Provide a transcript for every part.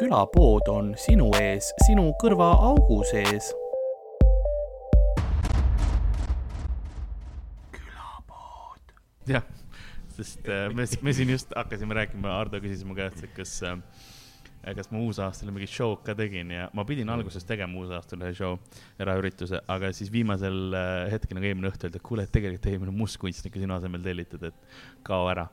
külapood on sinu ees, sinu kõrvaaugu sees. külapood. jah, sest äh, me, me siin just hakkasime rääkima, Ardo küsis mu käest, et kas äh, kas ma uusaastal mingit show'd ka tegin ja ma pidin alguses tegema uusaastal ühe show, eraürituse, aga siis viimasel äh, hetkel nagu eelmine õhtu öeldi, et kuule, et tegelikult eelmine mustkunstnik on sinu asemel tellitud, et kao ära.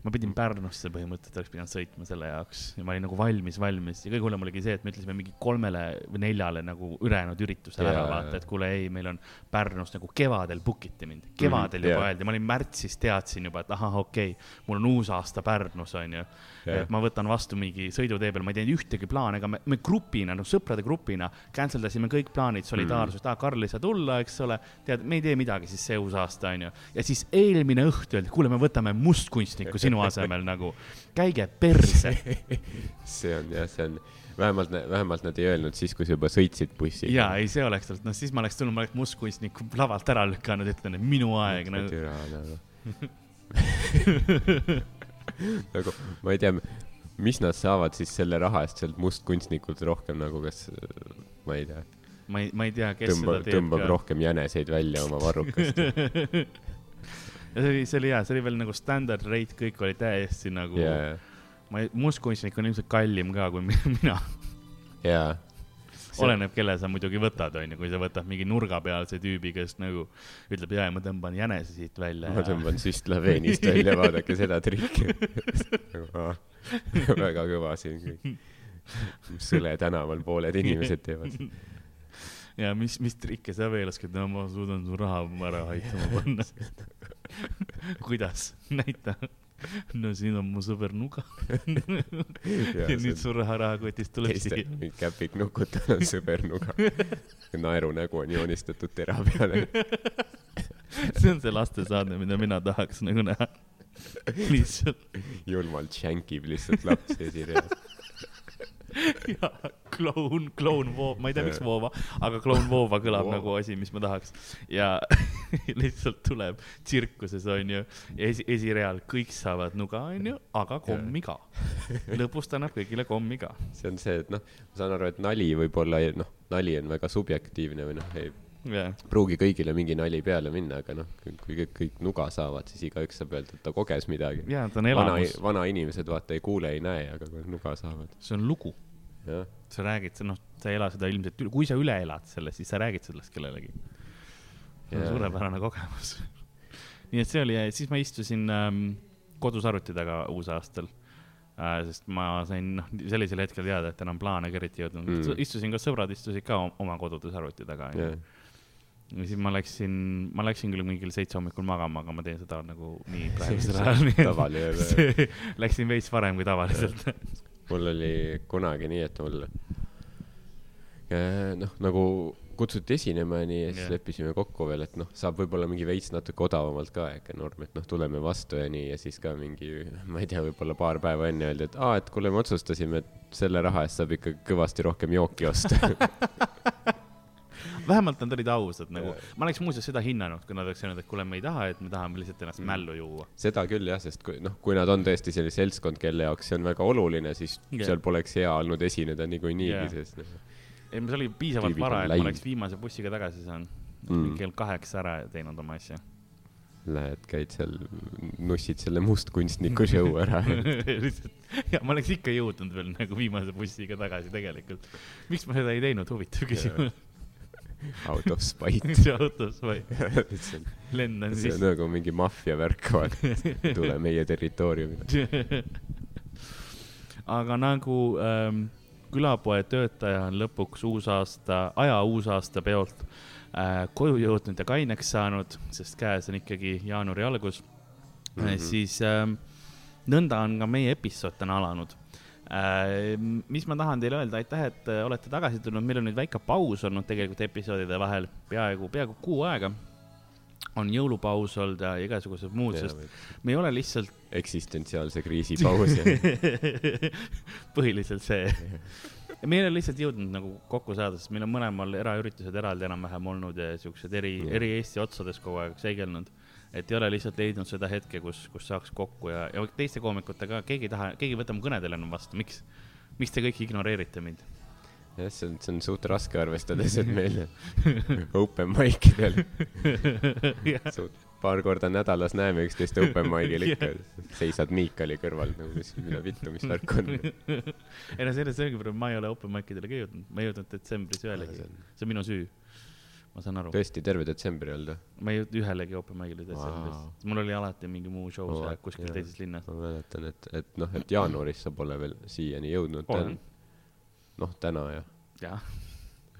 ma pidin Pärnusse põhimõtteliselt, oleks pidanud sõitma selle jaoks. Ja ma olin nagu valmis, valmis. Ja kõige hullem oligi see, et me ütlesime mingi kolmele või neljale nagu ülejäänud üritusele ära vaata, et kuule, ei, meil on Pärnus nagu kevadel book iti mind, kevadel mm -hmm, juba öeldi. Ma olin märtsis teadsin juba, et ahah, okei okay,, mul on uus aasta Pärnus, onju. Et ma võtan vastu mingi sõidutee peal, ma ei teinud ühtegi plaani, ega me, me grupina, noh, sõprade grupina cancel dasime kõik plaanid, solidaarsust mm., aa, Karl ei saa tulla, eks ole, tead, me ei tee midagi siis see uus aasta, onju. ja siis eelmine õhtu öeldi, kuule, me võtame mustkunstniku sinu asemel nagu, käige perse see on jah, see on, vähemalt, vähemalt nad ei öelnud siis, kui sa juba sõitsid bussiga. ja ei, see oleks olnud, noh, siis ma oleks tulnud, ma oleks mustkunstniku lavalt ära lükanud, ütlen, et minu aeg nagu. nagu. nagu ma ei tea, mis nad saavad siis selle raha eest sealt mustkunstnikult rohkem nagu, kas, ma ei tea. ma ei, ma ei tea, kes tõmbab, seda teeb tõmbab ka. rohkem jäneseid välja oma varrukast ja see oli, see oli hea, see oli veel nagu standard rate, kõik oli täiesti nagu yeah., ma ei, mustkunstnik on ilmselt kallim ka kui mina. jaa. Oleneb, kelle sa muidugi võtad, onju, kui sa võtad mingi nurgapealse tüübi, kes nagu ütleb, jaa, ma tõmban jänese siit välja. ma tõmban süstlaveenist välja, vaadake seda trikki nagu, väga kõva siin kõik. Sõle tänaval pooled inimesed teevad ja mis, mis trikke sa veel oskad, no ma suudan su raha ära aitama panna kuidas, näita. No siin on mu sõber Nuga ja, ja nüüd su raha rahakotist tuleb siia. käpid nukutanud sõber Nuga. naerunägu on joonistatud tera peale see on see lastesaade, mida mina tahaks nagu näha. lihtsalt. julmalt šänkib lihtsalt laps esireas ja kloun, kloun Voova, ma ei tea, miks Voova, aga kloun Voova kõlab wow. nagu asi, mis ma tahaks. ja lihtsalt tuleb tsirkuses onju, esi, esireal kõik saavad nuga onju, aga kommi ka. lõpus ta annab kõigile kommi ka. see on see, et noh, ma saan aru, et nali võib-olla, noh, nali on väga subjektiivne või noh, ei yeah. pruugi kõigile mingi nali peale minna, aga noh, kui kõik, kõik nuga saavad, siis igaüks saab öelda, et ta koges midagi. jaa, ta on elamus. vana, vanainimesed vaata ei kuule, ei näe, aga kui nuga saavad. see on lugu. Sa räägid, noh, sa ei ela seda ilmselt, kui sa üle elad selle, siis sa räägid sellest kellelegi. suurepärane kogemus. Nii et see oli, siis ma istusin ähm, kodus arvuti taga uusaastal äh,. sest ma sain, noh, sellisel hetkel teada, et enam plaane ka eriti ei jõudnud. Mm.. istusin, ka sõbrad istusid ka oma kodudes arvuti taga yeah ja siis ma läksin, ma läksin küll mingil seitse hommikul magama, aga ma teen seda nagu nii praegusel ajal. Läksin veits varem kui tavaliselt mul oli kunagi nii, et mul eh, noh, nagu kutsuti esinema ja nii ja siis yeah. leppisime kokku veel, et noh, saab võib-olla mingi veits natuke odavamalt ka äkki Norm, et noh, tuleme vastu ja nii ja siis ka mingi, ma ei tea, võib-olla paar päeva enne öeldi, et aa, et kuule, me otsustasime, et selle raha eest saab ikka kõvasti rohkem jooki osta vähemalt nad olid ausad nagu, ma oleks muuseas seda hinnanud, kui nad oleks öelnud, et kuule, me ei taha, et me tahame lihtsalt ennast mm. mällu juua. seda küll jah, sest kui noh, kui nad on tõesti selline seltskond, kelle jaoks see on väga oluline, siis yeah. seal poleks hea olnud esineda niikuinii yeah., sest noh. ei, see oli piisavalt vara, et ma oleks viimase bussiga tagasi saanud mm.. kell kaheksa ära teinud oma asja Lähed, käid seal, nussid selle mustkunstniku show ära ja ma oleks ikka jõudnud veel nagu viimase bussiga tagasi tegelikult. miks ma seda ei teinud, huvitav küsimus Out of spite Out of spite lendan siis. see on nagu mingi maffia värk, vaata. tule meie territooriumile aga nagu ähm, külapoe töötaja on lõpuks uusaasta, aja uusaasta peolt äh, koju jõudnud ja kaineks saanud, sest käes on ikkagi jaanuari algus mm, -hmm. siis ähm, nõnda on ka meie episood täna alanud mis ma tahan teile öelda, aitäh, et äh, olete tagasi tulnud, meil on nüüd väike paus olnud tegelikult episoodide vahel, peaaegu, peaaegu kuu aega. on jõulupaus olnud ja igasugused muud, sest me ei ole lihtsalt. eksistentsiaalse kriisi paus põhiliselt see. Ja me ei ole lihtsalt jõudnud nagu kokku saada, sest meil on mõlemal eraüritused eraldi enam-vähem olnud ja siuksed eri, eri Eesti otsades kogu aeg seigelnud et ei ole lihtsalt leidnud seda hetke, kus, kus saaks kokku ja, ja teiste koomikutega keegi ei taha, keegi ei võta mu kõnedele enam vastu, miks? miks te kõik ignoreerite mind? jah, see on, see on suht raske, arvestades, et meil open mic idel suht paar korda nädalas näeme üksteist open mic'il ikka. seisad Miikali kõrval nagu, mis, mida vittu, mis värk on. ei no selles ongi probleem, ma ei ole open mic idele ka jõudnud, ma ei jõudnud detsembris ühelegi, see on minu süü. Ma saan aru, tõesti terve detsembri olnud või? ma ei jõudnud ühelegi open mic'ile detsembris Vau., mul oli alati mingi muu show Oo, seal kuskil jah. teises linnas. ma mäletan, et, et noh, et jaanuaris sa pole veel siiani jõudnud. noh, täna ja, jah.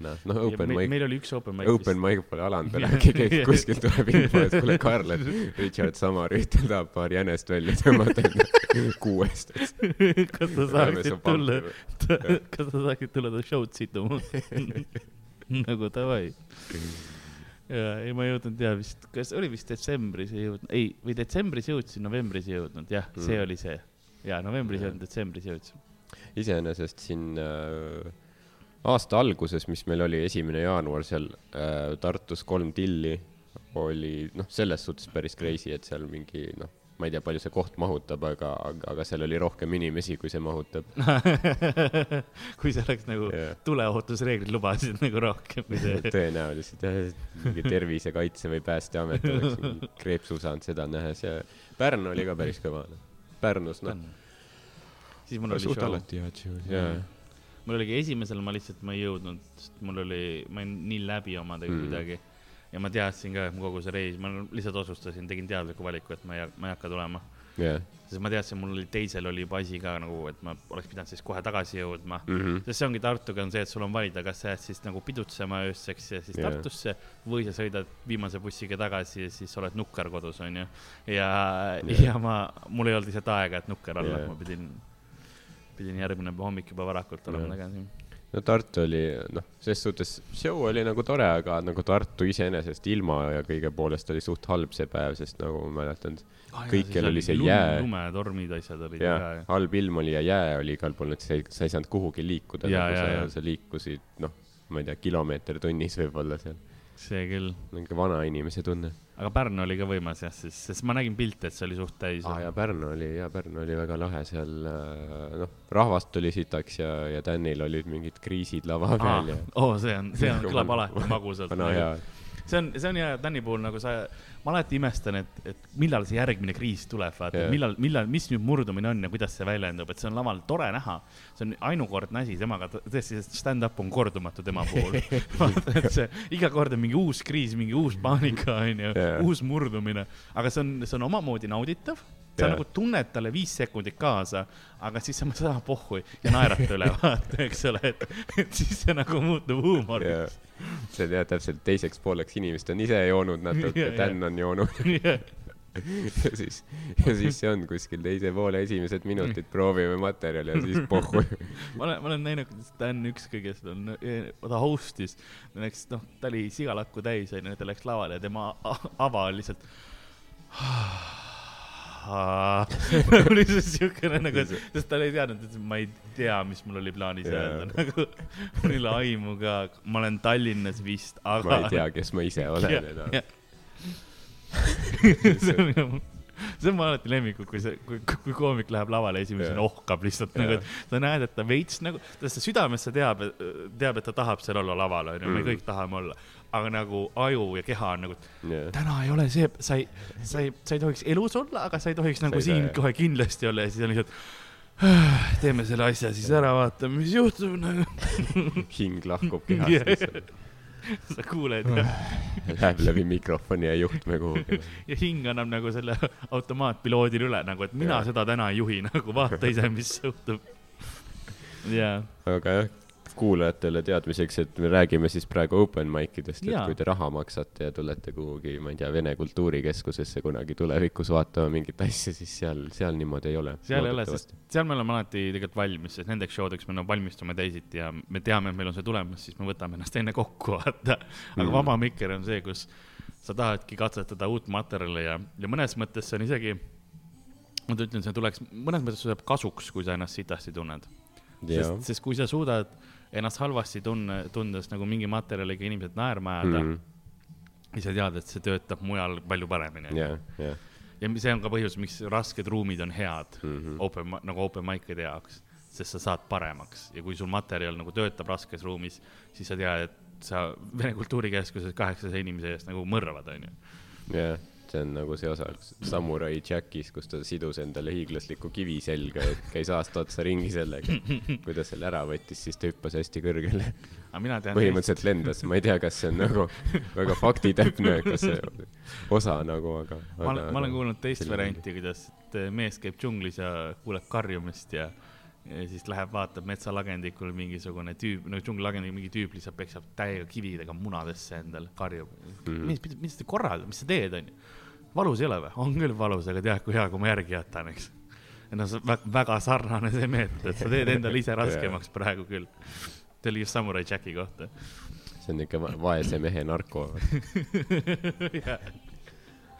näed, noh, open mic, meil oli üks open mic. open mic pole alanud veel, äkki keegi kuskilt tuleb info, et kuule, Karl, et Richard Samarüütel tahab paar jänest välja tõmmata kuuest. kas sa saaksid tulla, kas sa saaksid tulla ta show'd situma? nagu davai. ja ei, ma ei jõudnud ja vist, kas oli vist detsembris ei jõudnud, ei, või detsembris jõudsin, novembris ei jõudnud, jah, see Mm. oli see. ja novembris ei jõudnud, detsembris jõudsin. iseenesest siin äh, aasta alguses, mis meil oli esimene jaanuar seal äh, Tartus kolm tilli, oli noh, selles suhtes päris crazy, et seal mingi noh, ma ei tea, palju see koht mahutab, aga, aga, aga seal oli rohkem inimesi, kui see mahutab. kui see oleks nagu Jah. tuleohutusreeglid lubasid nagu rohkem kui see. tõenäoliselt jah, mingi Tervisekaitse või Päästeamet oleks mingi kreepsu saanud seda nähes ja Pärnu oli ka päris kõva. Pärnus noh, siis mul oli suht show. alati head show'd jaa. mul oligi esimesel, ma lihtsalt, ma ei jõudnud, sest mul oli, ma olin nii läbi omadega mm. kuidagi. Ja ma teadsin ka, et mu kogu see reis, ma lihtsalt otsustasin, tegin teadliku valiku, et ma ei, ma ei hakka tulema. jah. sest ma teadsin, mul oli teisel oli juba asi ka nagu, et ma oleks pidanud siis kohe tagasi jõudma. Mhm. sest see ongi Tartuga on see, et sul on valida, kas sa jääd siis nagu pidutsema ööseks ja siis yeah. Tartusse või sa sõidad viimase bussiga tagasi ja siis oled nukker kodus, onju. ja yeah., ja ma, mul ei olnud lihtsalt aega, et nukker olla yeah., ma pidin, pidin järgmine hommik juba varakult olema Jaa. tagasi. No Tartu oli noh, ses suhtes show oli nagu tore, aga nagu Tartu iseenesest ilma ja kõige poolest oli suht halb see päev, sest nagu ma mäletan, kõikjal oli see jää. lumetormid, asjad olid jah halb ilm oli ja jää oli igal pool, et sa ei, sa ei saanud kuhugi liikuda, nagu jaa, sa jaa., sa liikusid noh, ma ei tea, kilomeeter tunnis võib-olla seal, see küll. niisugune vanainimese tunne. Aga Pärnu oli ka võimas jah, siis, sest ma nägin pilte, et see oli suht täis aa ah, ja Pärnu oli, ja Pärnu oli väga lahe seal, noh, rahvast tuli sitaks ja, ja Danil olid mingid kriisid lava peal ja oo, see on, see on, kõlab alati magusalt. vana hea, see on, see on hea Tänni puhul nagu sa, ma alati imestan, et, et millal see järgmine kriis tuleb, vaata yeah., millal, millal, mis nüüd murdumine on ja kuidas see väljendub, et see on laval tore näha. see on ainukordne asi temaga, tõesti, see stand-up on kordumatu tema puhul. vaata, et see iga kord on mingi uus kriis, mingi uus paanika, onju uus murdumine, aga see on, see on omamoodi nauditav sa Jah. nagu tunned talle viis sekundit kaasa, aga siis sa ah pohhu ja naerad ta üle, vaata, eks ole, et, et siis see nagu muutub ja huumoriks. see on jah täpselt teiseks pooleks inimesed on ise joonud natuke jaa. Dan on joonud ja siis, ja siis see on kuskil teise poole esimesed minutid, proovime materjali ja siis pohhu. ma olen, ma olen näinud, kuidas Dan ükskõik, kes on, ta host'is, läks, noh, ta oli sigalakku täis, onju, ta läks lavale ja tema ava oli lihtsalt. oli see siukene nagu, sest ta ei teadnud, et ma ei tea, mis mul oli plaanis Jaa. öelda, nagu mul ei ole aimu ka, ma olen Tallinnas vist, aga. ma ei tea, kes ma ise olen enam. see on ju, see on mu alati lemmikud, kui see, kui, kui koomik läheb lavale esimesena ohkab lihtsalt Jaa. nagu, et sa näed, et ta veits nagu, ta südames ta teab, teab, et ta tahab seal olla laval, onju, me Mm. kõik tahame olla. Aga nagu aju ja keha on nagu, jah, täna ei ole see, sa ei, sa ei, sa ei tohiks elus olla, aga sa ei tohiks nagu siin jah. kohe kindlasti olla ja siis on lihtsalt. teeme selle asja siis ära, vaatame, mis juhtub nagu. hing lahkub kehast lihtsalt, sa kuuled ja, läheb läbi mikrofoni ja juhtme kuhugi. ja hing annab nagu selle automaatpiloodile üle nagu, et mina Jaa. seda täna ei juhi, nagu vaata ise, mis juhtub. jaa, aga jah, kuulajatele teadmiseks, et me räägime siis praegu open mic idest, et kui te raha maksate ja tulete kuhugi, ma ei tea, Vene Kultuurikeskusesse kunagi tulevikus vaatama mingit asja, siis seal, seal niimoodi ei ole. seal ei ole, sest seal me oleme alati tegelikult valmis, sest nendeks show deks me nagu valmistume teisiti ja me teame, et meil on see tulemas, siis me võtame ennast enne kokku, vaata. aga Mhm. vaba mikker on see, kus sa tahadki katsetada uut materjali ja, ja mõnes mõttes see on isegi, ma ütlen, see tuleks, mõnes mõttes see jääb kasuks, kui sa ennast sitasti tunned. sest, sest kui sa suudad ennast halvasti tunne, tundes nagu mingi materjaliga inimesed naerma ajada mm. -hmm. ja sa tead, et see töötab mujal palju paremini. jah, jah, ja see on ka põhjus, miks rasked ruumid on head Mhm. open, nagu open mic'ide jaoks. sest sa saad paremaks ja kui sul materjal nagu töötab raskes ruumis, siis sa tead, et sa Vene Kultuurikeskuses kaheksasaja inimese eest nagu mõrvad, onju. jah see on nagu see osa Samurai Jackis, kus ta sidus endale hiiglasliku kivi selga ja käis aasta otsa ringi sellega. kui ta selle ära võttis, siis ta hüppas hästi kõrgele. põhimõtteliselt lendas, ma ei tea, kas see on nagu väga faktitäpne, kas see osa nagu, aga, aga. ma olen, ma olen kuulnud teist varianti, kuidas mees käib džunglis ja kuuleb karjumist ja ja siis läheb, vaatab metsalagendikul mingisugune tüüp, no džunglilagendik, mingi tüüp lihtsalt peksab täiega kividega munadesse endale, karjub mm. -hmm. mis, mis sa korraldad, mis sa teed, onju valus ei ole või? on küll valus, aga tead, kui hea, kui ma järgi jätan, eks. no see on väga sarnane see meetod, et sa teed endale ise raskemaks praegu küll. see oli just Samurai Jacki kohta. see on ikka vaese mehe narko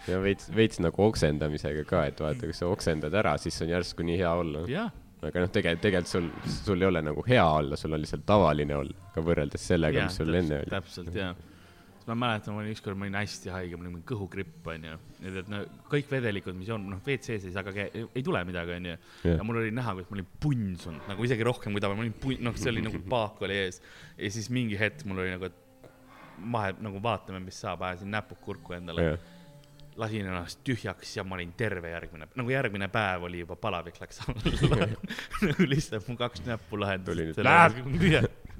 ja veits, veits nagu oksendamisega ka, et vaata, kui sa oksendad ära, siis on järsku nii hea olla. aga noh, tegelikult, tegelikult sul, sul ei ole nagu hea olla, sul on lihtsalt tavaline olla, ka võrreldes sellega, mis sul enne oli. täpselt, jaa ma mäletan, ma olin ükskord, ma olin hästi haige, mul oli kõhugripp, onju. et, et no kõik vedelikud, mis on, noh, WC-s ei saa ka, ei tule midagi, onju. ja mul oli näha, kuidas ma olin punsunud nagu isegi rohkem kui tavaline, ma olin pun-, noh, see oli nagu paak oli ees. ja siis mingi hetk mul oli nagu, et mahe, nagu vaatame, mis saab, ajasin näpud kurku endale lasin ennast tühjaks ja ma olin terve järgmine, nagu järgmine päev oli juba palavik läks alla nagu lihtsalt mu kaks näppu lahendas.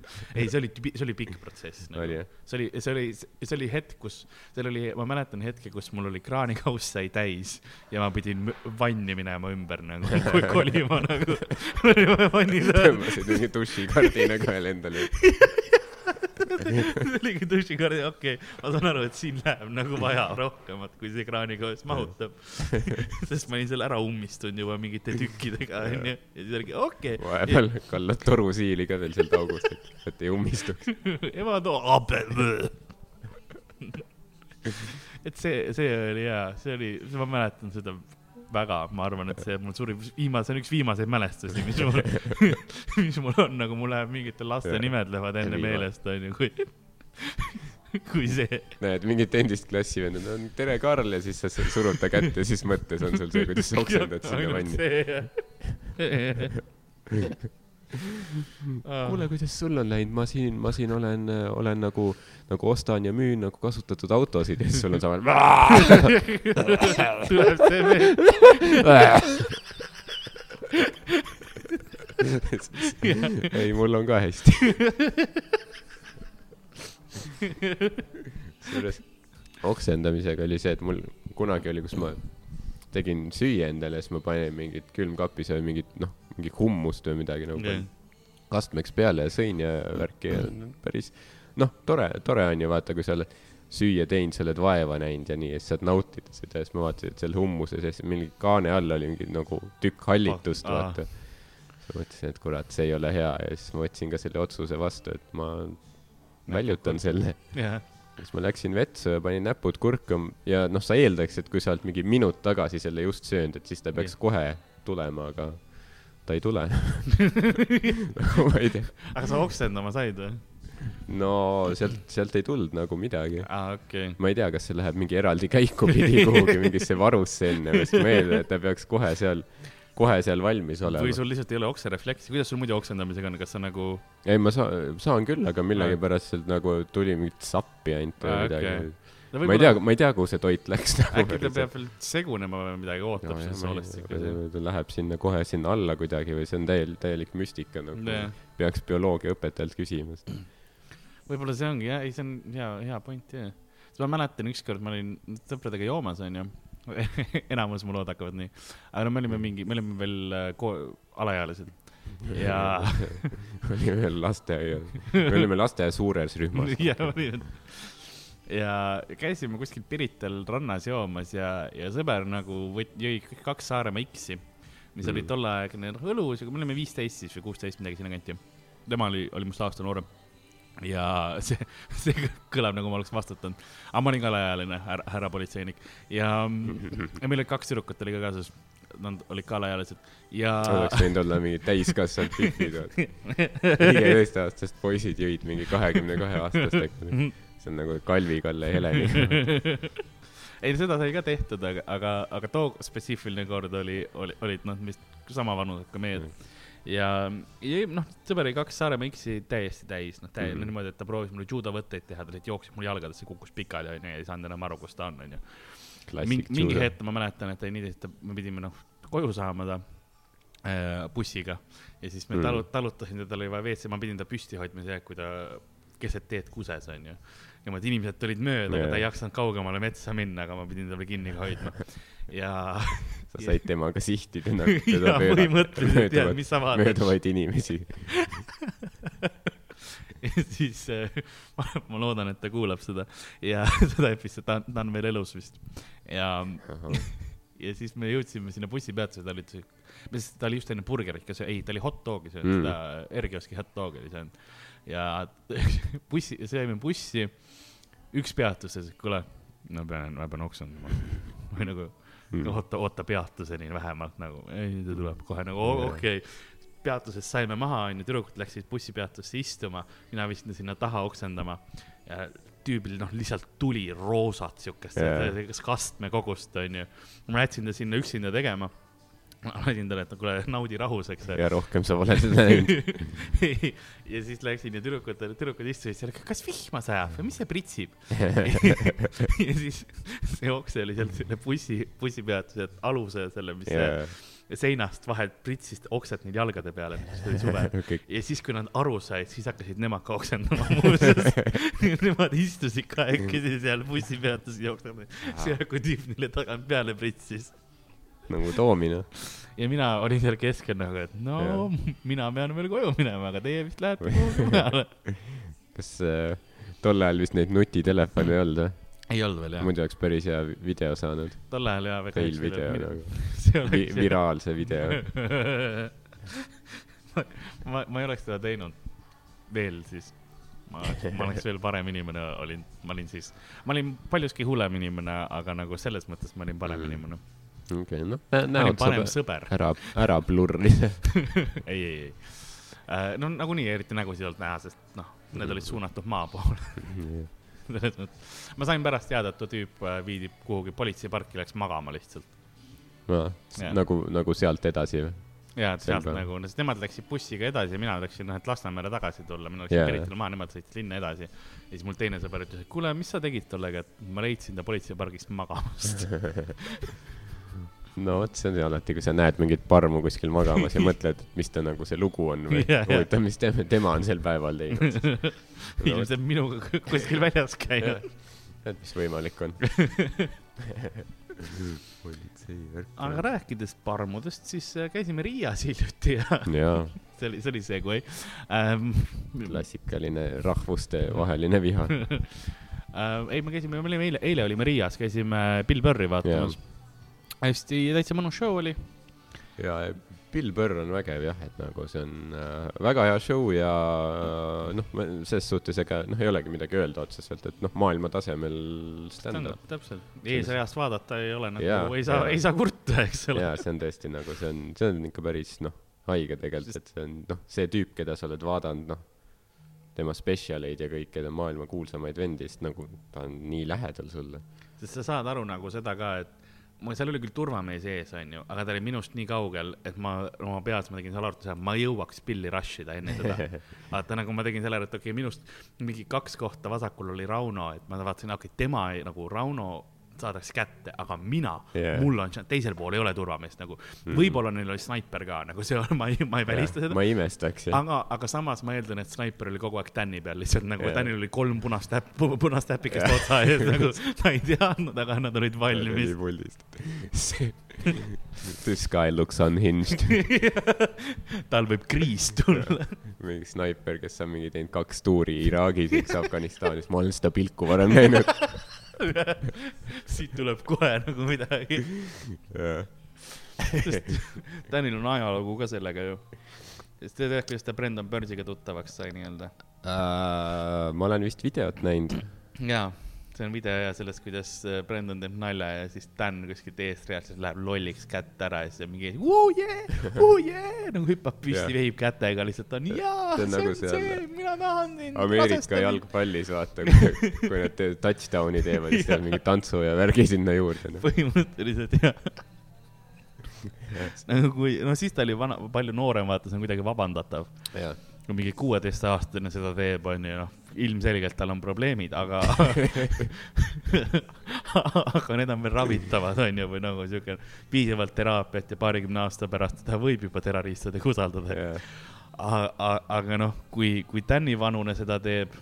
ei, see oli, see oli pikk protsess nagu.. see oli, see oli, see oli hetk, kus, seal oli, ma mäletan hetke, kus mul oli kraanikauss sai täis ja ma pidin vanni minema ümber nagu kolima nagu. tõmbasid mingi dušikardina kaela endale. see oligi dušikardi, okei okay., ma saan aru, et siin läheb nagu vaja rohkemat, kui see kraaniga mahutab sest ma olin seal ära ummistunud juba mingite tükkidega, onju. ja siis oligi okei okay.. vahepeal kallad torusiili ka veel sealt august, et, et ei ummistuks ema too abe. et see, see oli hea, see oli, ma mäletan seda väga, ma arvan, et see mul suurim, viimase, see on üks viimaseid mälestusi, mis mul mis mul on, nagu mul läheb mingite laste nimed lähevad enne meelest, onju, kui kui see. näed, mingit endist klassivendad on tere, Karl ja siis sa surud ta kätt ja siis mõttes on sul see, kuidas sa oksendad sinna vanni. kuule, kuidas sul on läinud, ma siin, ma siin olen, olen nagu, nagu ostan ja müün nagu kasutatud autosid ja siis sul on samal. tuleb see meelde. ei, mul on ka hästi. kusjuures oksendamisega oli see, et mul kunagi oli, kus ma tegin süüa endale siis ma panin mingit külmkapis või mingit, noh mingi hummust või midagi nagu yeah. kastmeks peale ja sõin ja värki ja päris noh, tore, tore on ju vaata, kui sa oled süüa teinud, sa oled vaeva näinud ja nii ja siis saad nautida seda ja siis ma vaatasin, et seal hummuse sees mingi kaane all oli mingi nagu tükk hallitust oh,, vaata. siis ma mõtlesin, et kurat, see ei ole hea ja siis ma võtsin ka selle otsuse vastu, et ma väljutan selle yeah. siis ma läksin vetsu ja panin näpud kurku ja noh, sa eeldaks, et kui sa oled mingi minut tagasi selle just söönud, et siis ta peaks yeah. kohe tulema, aga ta ei tule ma ei tea. aga sa oksendama said või? no sealt, sealt ei tulnud nagu midagi ah,. Okay. ma ei tea, kas see läheb mingi eraldi käiku pidi kuhugi mingisse varusse enne või, sest ma eeldan, et ta peaks kohe seal, kohe seal valmis olema. või sul lihtsalt ei ole okserefleksi, kuidas sul muidu oksendamisega on, kas sa nagu? ei, ma saan, saan küll, aga millegipärast sealt nagu tuli mingit sappi ainult või ah, midagi okay no ma ei tea, ma ei tea, kuhu see toit läks nagu. äkki ta peab veel segunema või midagi, ootab no, siis soolestikku. ta läheb sinna kohe sinna alla kuidagi või see on täielik, täielik müstika nagu yeah.. peaks bioloogiaõpetajalt küsima seda. võib-olla see ongi jah, ei, see on hea, hea point jah. ma mäletan ükskord ma olin sõpradega joomas onju enamus mu lood hakkavad nii, aga no me olime mingi, me olime veel äh, ko-, alaealised ja olime veel lasteaias, me olime lasteaia suures rühmas. jah, olime ja käisime kuskil Pirital rannas joomas ja, ja sõber nagu võt-, jõi kaks Saaremaa X-i, mis mm. oli tolleaegne õlus, aga me olime viisteist siis või kuusteist, midagi sinnakanti. tema oli, oli must aasta noorem. ja see, see kõlab nagu ma oleks vastutanud. aga ma olin ka alaealine, härra, härra politseinik ja, ja meil olid kaks tüdrukut oli ka kaasas nad olid ka alaealised ja. oleks võinud olla mingi täiskasvanud tüüpid, viieteist-aastased poisid jõid mingi kahekümne kahe aastastega see on nagu Kalvi-Kalle Heleni ei, seda sai ka tehtud, aga, aga, aga too spetsiifiline kord oli, oli, olid noh, vist sama vanused ka mehed mm.. ja, ja noh, sõber oli kaks Saaremaa X-i täiesti täis, noh, täiesti mm -hmm. niimoodi, et ta proovis mulle judovõtteid teha, ta lihtsalt jooksis mul jalgadesse, kukkus pikali, onju, ja ei saanud enam aru, kus ta on, onju. mingi, hetk ma mäletan, et nii, et me pidime noh, koju saama ta äh, bussiga ja siis me mm. talut-, talutasin teda, tal oli vaja WC, ma pidin ta püsti hoidma see kui ta keset teed kuses, onju. Niimoodi inimesed tulid mööda yeah., aga ta ei jaksanud kaugemale metsa minna, aga ma pidin talle kinni hoidma ja. sa said temaga sihtida nagu teda põhimõtteliselt jah, mis sa vaatad. mööduvaid inimesi ja siis äh, ma, ma loodan, et ta kuulab seda ja seda episoodi, ta, ta on veel elus vist ja ja siis me jõudsime sinna bussipeatusele, ta oli, ta oli just enne burgerit ka söönud, ei, ta oli hot dog'i söönud mm., seda R-kioski hot dog'i oli söönud. ja bussi, sõime bussi, üks peatus, ütles, et kuule, ma pean, ma pean oksendama või nagu mm. oota, oota peatuseni vähemalt nagu, ei, ta tuleb kohe nagu okei okay. peatuses saime maha, onju, tüdrukud läksid bussipeatusse istuma, mina viisin sinna taha oksendama ja tüübil noh, lihtsalt tuli roosat siukest yeah., kas kastmekogust onju. ma jätsin ta sinna üksinda tegema ma lasin talle, et kuule, naudi rahus, eks. ja rohkem sa pole seda näinud. Ja siis läksin ja tüdrukud, tüdrukud istusid seal, kas vihma sajab või mis see pritsib? Ja siis see okse oli seal selle bussi, bussipeatuse aluse selle, mis yeah. see seinast vahelt pritsis okset neil jalgade peale, see oli suvel okay.. ja siis, kui nad aru said, siis hakkasid nemad ka oksendama muuseas. Nemad istusid kahekesi seal bussipeatuses jooksma, see kui tüüp neile tagant peale pritsis nagu toomine. ja mina olin seal keskel nagu, et no ja. mina pean veel koju minema, aga teie vist lähete kuhugi mujale. kas äh, tol ajal vist neid nutitelefone ei olnud või? ei olnud veel jah. muidu oleks päris hea video saanud. tol ajal jaa, Fail video nagu Vi. viraalse video ma, ma, ma ei oleks seda teinud veel siis. ma, ma oleks veel parem inimene olin, ma olin siis, ma olin paljuski hullem inimene, aga nagu selles mõttes ma olin parem mm. inimene okei okay,, noh, näod saab sõber. ära, ära blurrida ei, ei, ei uh,. no nagunii eriti nägusid ei olnud näha, sest noh, need olid suunatud maa poole selles mõttes, ma sain pärast teada, et too tüüp äh, viidi kuhugi politseiparki, läks magama lihtsalt. nagu, nagu sealt edasi või? ja, et sealt nagu, sest nemad läksid bussiga edasi ja mina läksin, noh, et Lasnamäele tagasi tulla, mina läksin yeah. Piritule maha, nemad sõitsid linna edasi. ja siis mul teine sõber ütles, et kuule, mis sa tegid tollega, et ma leidsin ta politseipargist magamast no vot, see on alati, kui sa näed mingit parmu kuskil magamas ja mõtled, et mis ta nagu see lugu on või yeah, huvitav yeah., mis tema, tema on sel päeval teinud. Ilmselt minuga kuskil väljas käinud. et mis võimalik on. Aga rääkides parmudest, siis äh, käisime Riias hiljuti ja, ja. see oli, see oli see, kui ähm, klassikaline rahvustevaheline viha. Äh, ei, me käisime, me olime eile, eile olime Riias, käisime Bill Burri vaatamas. Yeah hästi, täitsa mõnus show oli. ja Bill Burr on vägev jah, et nagu see on äh, väga hea show ja äh, noh, selles suhtes ega noh, ei olegi midagi öelda otseselt, et noh, maailma tasemel stand-up. täpselt, eesreast vaadata ei ole nagu, ei saa, ei saa kurta, eks ole. jaa, see on tõesti nagu, see on, see on ikka päris noh, haige tegelikult, et see on noh, see tüüp, keda sa oled vaadanud, noh, tema spetsialeid ja kõike, maailma kuulsamaid vendi, sest nagu ta on nii lähedal sulle. sest sa saad aru nagu seda ka, et ma, seal oli küll turvamees ees, onju, aga ta oli minust nii kaugel, et ma oma peas, ma tegin selle arvutuse, ma jõuaks pilli rush ida enne teda. vaata, nagu ma tegin selle, et okei okay,, minust mingi kaks kohta vasakul oli Rauno, et ma vaatasin, okei okay,, tema nagu Rauno saadakse kätte, aga mina yeah., mul on, teisel pool ei ole turvameest nagu. Mm.. võib-olla neil oli snaiper ka, nagu see on, ma ei, ma ei välista yeah, seda. ma ei imestaks, aga, aga samas ma eeldan, et snaiper oli kogu aeg tänni peal, lihtsalt nagu yeah. Tänil oli kolm punast täpp, punast täpikest yeah. otsa ees, nagu. Ta ei teadnud, aga nad olid valmis. see This guy looks unhinged. Tal võib kriis tulla. Mingi snaiper, kes on mingi teinud kaks tuuri Iraagis, üks Afganistanis, ma olen seda pilku varem näinud siit tuleb kohe nagu midagi sest Danil on ajalugu ka sellega ju. sest te teate, kuidas ta Brendan Burnsiga tuttavaks sai nii-öelda uh,? ma olen vist videot näinud. jaa see on video ja sellest, kuidas äh, Brendan teeb nalja ja siis Dan kuskilt eest reaalselt läheb lolliks kätt ära ja siis on mingi oo jee, oo jee, nagu hüppab püsti yeah., vehib kätega lihtsalt on jaa, see on nagu see, see, mina tahan sind. Ameerika jalgpallis vaata, kui, nad touchdown'i teevad, siis teevad mingi tantsu ja värgi sinna juurde no.. põhimõtteliselt jah. Nagu kui, no siis ta oli vana, palju noorem, vaata, see on kuidagi vabandatav. kui mingi kuueteistaastane seda teeb, onju, noh, ilmselgelt tal on probleemid, aga aga need on veel ravitavad, onju, või nagu siuke piisavalt teraapiat ja paarikümne aasta pärast ta võib juba terroristidega usaldada yeah.. aga noh, kui, kui Tänni vanune seda teeb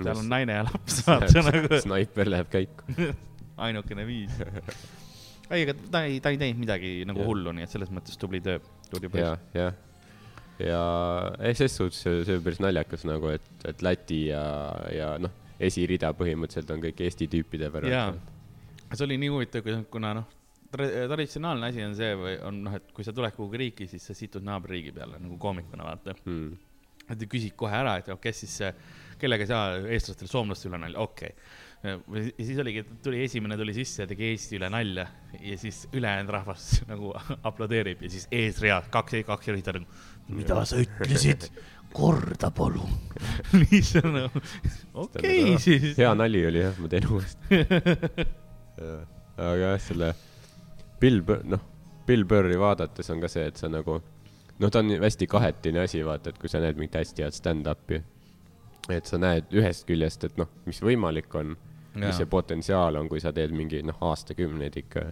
tal on naine ja laps, vaata nagu. snaiper läheb käiku ainukene viis. ei, aga ta ei, ta ei teinud midagi nagu ja. hullu, nii et selles mõttes tubli töö, jah, jah. Ja ses suhtes see, see on päris naljakas nagu, et, et Läti ja, ja noh, esirida põhimõtteliselt on kõik Eesti tüüpide pärast. jaa, see oli nii huvitav, kuna noh, traditsionaalne asi on see või on noh, et kui sa tuled kuhugi riiki, siis sa situd naaberriigi peale nagu koomikuna vaata hmm.. et küsid kohe ära, et kes siis kellega saa eestlastel soomlaste üle nalja, okei okay. Ja siis oligi, tuli esimene tuli sisse ja tegi Eesti üle nalja ja siis ülejäänud rahvas nagu aplodeerib ja siis eesread kaks, kaks juhid on nagu, mida sa ütlesid, korda palun. Lihtsalt nagu, okei siis. hea nali oli jah, ma teen uuesti. Aga jah, selle Bill, noh, Bill Burri vaadates on ka see, et sa nagu, noh, ta on hästi kahetine asi, vaata, et kui sa näed mingit hästi head stand-up'i et sa näed ühest küljest, et noh, mis võimalik on, mis see potentsiaal on, kui sa teed mingi noh, aastakümneid ikka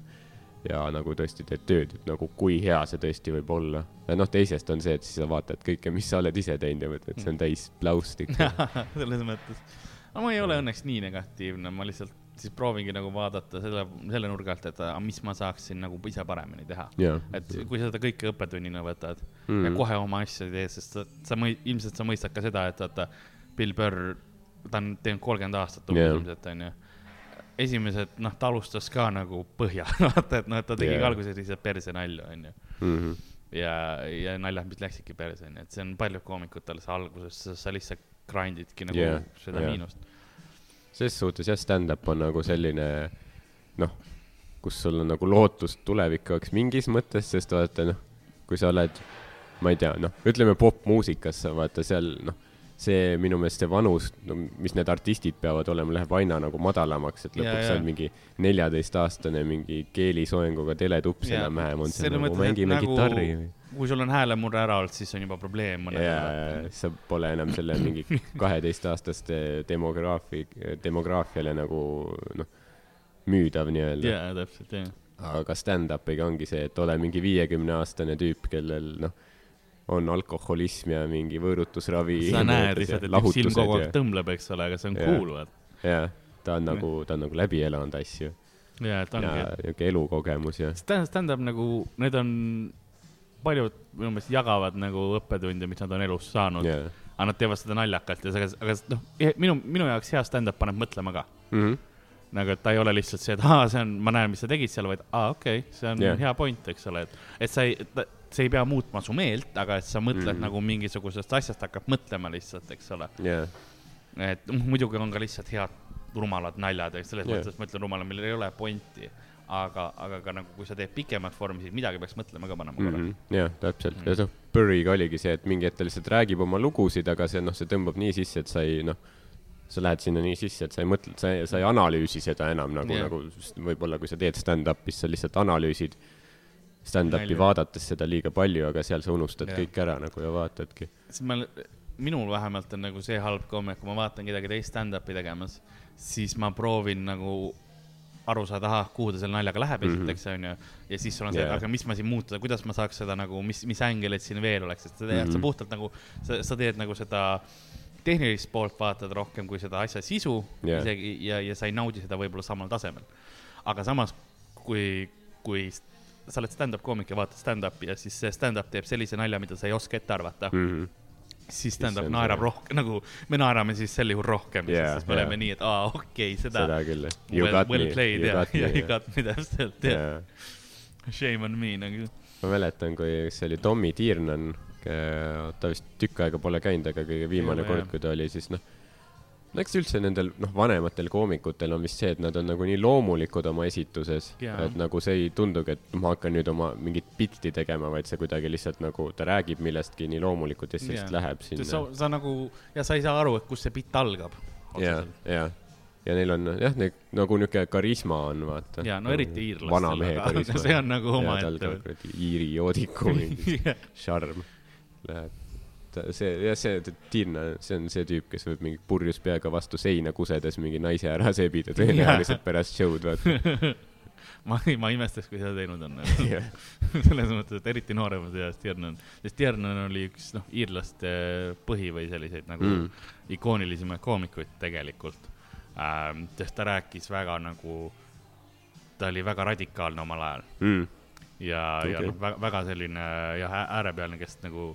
ja nagu tõesti teed tööd, et nagu kui hea see tõesti võib olla. noh, teisest on see, et siis sa vaatad kõike, mis sa oled ise teinud ja mõtled, et see on täis pläust ikka. selles mõttes. aga ma ei ole õnneks nii negatiivne, ma lihtsalt siis proovingi nagu vaadata selle, selle nurga alt, et mis ma saaksin nagu ise paremini teha yeah.. et kui sa seda kõike õppetunnina võtad mm. ja kohe oma asja teed, sest sa, sa mõi-, ilmselt sa mõistad ka seda, et vaata Bill Burr, ta on teinud kolmkümmend aastat yeah. ilmselt onju. esimesed, noh, ta alustas ka nagu põhja vaata, et noh, et ta tegi yeah. alguses lihtsalt perse nalju onju mm. -hmm. ja, ja naljad, mis läksidki perse onju, et see on paljud koomikutel see alguses, sa lihtsalt grind'idki nagu yeah. seda yeah. miinust. ses suhtes jah, stand-up on nagu selline noh, kus sul on nagu lootust tulevikaks mingis mõttes, sest vaata noh, kui sa oled, ma ei tea, noh, ütleme popmuusikas, vaata seal noh see minu meelest see vanus, no mis need artistid peavad olema, läheb aina nagu madalamaks, et lõpuks sa oled mingi neljateistaastane mingi keelisoenguga teletups enam-vähem on seal nagu mängime nagu, kitarri. kui sul on häälemurre ära olnud, siis on juba probleem. ja, ja sa pole enam selle mingi kaheteistaastaste demograafi, demograafiale nagu noh, müüdav nii-öelda. jaa, täpselt, jah. aga stand-up'iga ongi see, et ole mingi viiekümne aastane tüüp, kellel noh on alkoholism ja mingi võõrutusravi. sa näed lihtsalt, et üks silm kogu aeg tõmbleb, eks ole, aga see on cool, vaat. jah, ta on nagu, ta on nagu läbi elanud asju. ja, et ongi. niisugune elukogemus ja. stand-up nagu, need on, paljud minu meelest jagavad nagu õppetunde, mis nad on elus saanud yeah.. aga nad teevad seda naljakalt ja aga, aga noh, minu, minu jaoks hea stand-up paneb mõtlema ka mm. -hmm nagu, et ta ei ole lihtsalt see, et aa, see on, ma näen, mis sa tegid seal, vaid aa, okei okay,, see on yeah. hea point, eks ole, et, et sa ei, see ei pea muutma su meelt, aga et sa mõtled mm. nagu mingisugusest asjast hakkad mõtlema lihtsalt, eks ole yeah.. et muidugi on ka lihtsalt head rumalad naljad, selles yeah. mõttes ma ütlen rumala, millel ei ole pointi. aga, aga ka nagu, kui sa teed pikemat vormi, siis midagi peaks mõtlema ka panema korra mm -hmm.. jah, täpselt mm. -hmm. ja noh, Burry'ga oligi see, et mingi hetk ta lihtsalt räägib oma lugusid, aga see noh, see tõmbab nii sisse, et sa ei noh sa lähed sinna nii sisse, et sa ei mõtle, sa ei, sa ei analüüsi seda enam nagu yeah., nagu võib-olla kui sa teed stand-up'is, sa lihtsalt analüüsid stand-up'i vaadates seda liiga palju, aga seal sa unustad ja. kõik ära nagu ja vaatadki. minul vähemalt on nagu see halb komme, kui ma vaatan kedagi teist stand-up'i tegemas, siis ma proovin nagu aru saada, ahah, kuhu ta selle naljaga läheb mm -hmm. esiteks onju. ja siis sul on see yeah., aga mis ma siin muuta, kuidas ma saaks seda nagu, mis, mis ängeleid siin veel oleks, et sa teed mm, -hmm. sa puhtalt nagu, sa, sa teed nagu seda tehnilist poolt vaatad rohkem kui seda asja sisu yeah. isegi ja, ja sa ei naudi seda võib-olla samal tasemel. aga samas, kui, kui sa oled stand-up koomik ja vaatad stand-up'i ja siis see stand-up teeb sellise nalja, mida sa ei oska ette arvata mm. -hmm siis stand-up naerab rohkem, nagu me naerame siis sel juhul rohkem yeah,, sest me yeah. oleme nii, et aa, okei okay,, seda. seda küll. Well, well played ja, ja you got me täpselt, jah. Shame on me nagu. ma mäletan, kui see oli Tommy Tiernan, ta vist tükk aega pole käinud, aga kõige viimane Juhu, kord, kui ta oli, siis noh no eks üldse nendel noh, vanematel koomikutel on vist see, et nad on nagu nii loomulikud oma esituses, et nagu see ei tundugi, et ma hakkan nüüd oma mingit pilti tegema, vaid see kuidagi lihtsalt nagu ta räägib millestki nii loomulikult ja siis lihtsalt läheb sinna. sa, sa nagu ja sa ei saa aru, et kust see bitt algab. ja, ja ja neil on jah, nagu niuke karisma on, vaata. ja no eriti iirlastel. vana mehe karisma. see on nagu omaette. iiri joodiku mingi šarm läheb. See, jah, see Tiina, see on see tüüp, kes võib mingi purjus peaga vastu seina kusedes mingi naise ära sebida tõenäoliselt pärast show'd, vaata ma ma imestaks, kui seda teinud on yeah. selles mõttes, et eriti nooremas eas Tiernan, sest Tiernan oli üks, noh, iirlaste põhi või selliseid nagu mm. ikoonilisemaid koomikuid tegelikult ähm,. sest ta rääkis väga nagu, ta oli väga radikaalne omal ajal mm.. ja okay., ja noh, väga selline jah, äärepealne, kes nagu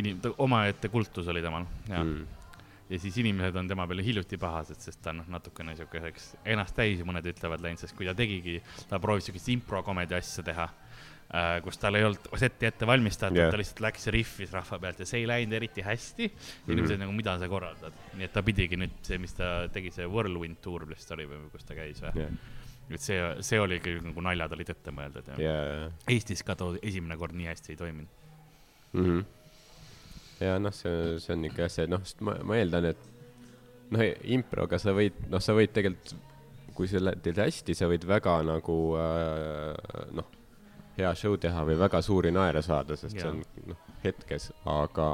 inim-, omaette kultus oli temal ja mm. ja siis inimesed on tema peale hiljuti pahased, sest ta on noh, natukene siukeseks ennast täis, mõned ütlevad läinud, sest kui ta tegigi, ta proovis siukest improkomedi asja teha äh, kus tal ei olnud setti ette valmistatud yeah., ta lihtsalt läks ja rihvis rahva pealt ja see ei läinud eriti hästi mm. -hmm. inimesed nagu, mida sa korraldad, nii et ta pidigi nüüd see, mis ta tegi, see Whirlwind Tour vist oli või kus ta käis või yeah.? et see, see oli ikka nagu naljad olid ette mõeldud ja yeah. Eestis ka too esimene kord nii hästi ei toiminud mm. -hmm. Ja noh, see, see on ikka jah, see noh, ma, ma eeldan, et noh, improga sa võid, noh, sa võid tegelikult, kui sa teed hästi, sa võid väga nagu äh, noh hea show teha või väga suuri naere saada, sest ja. see on noh, hetkes, aga,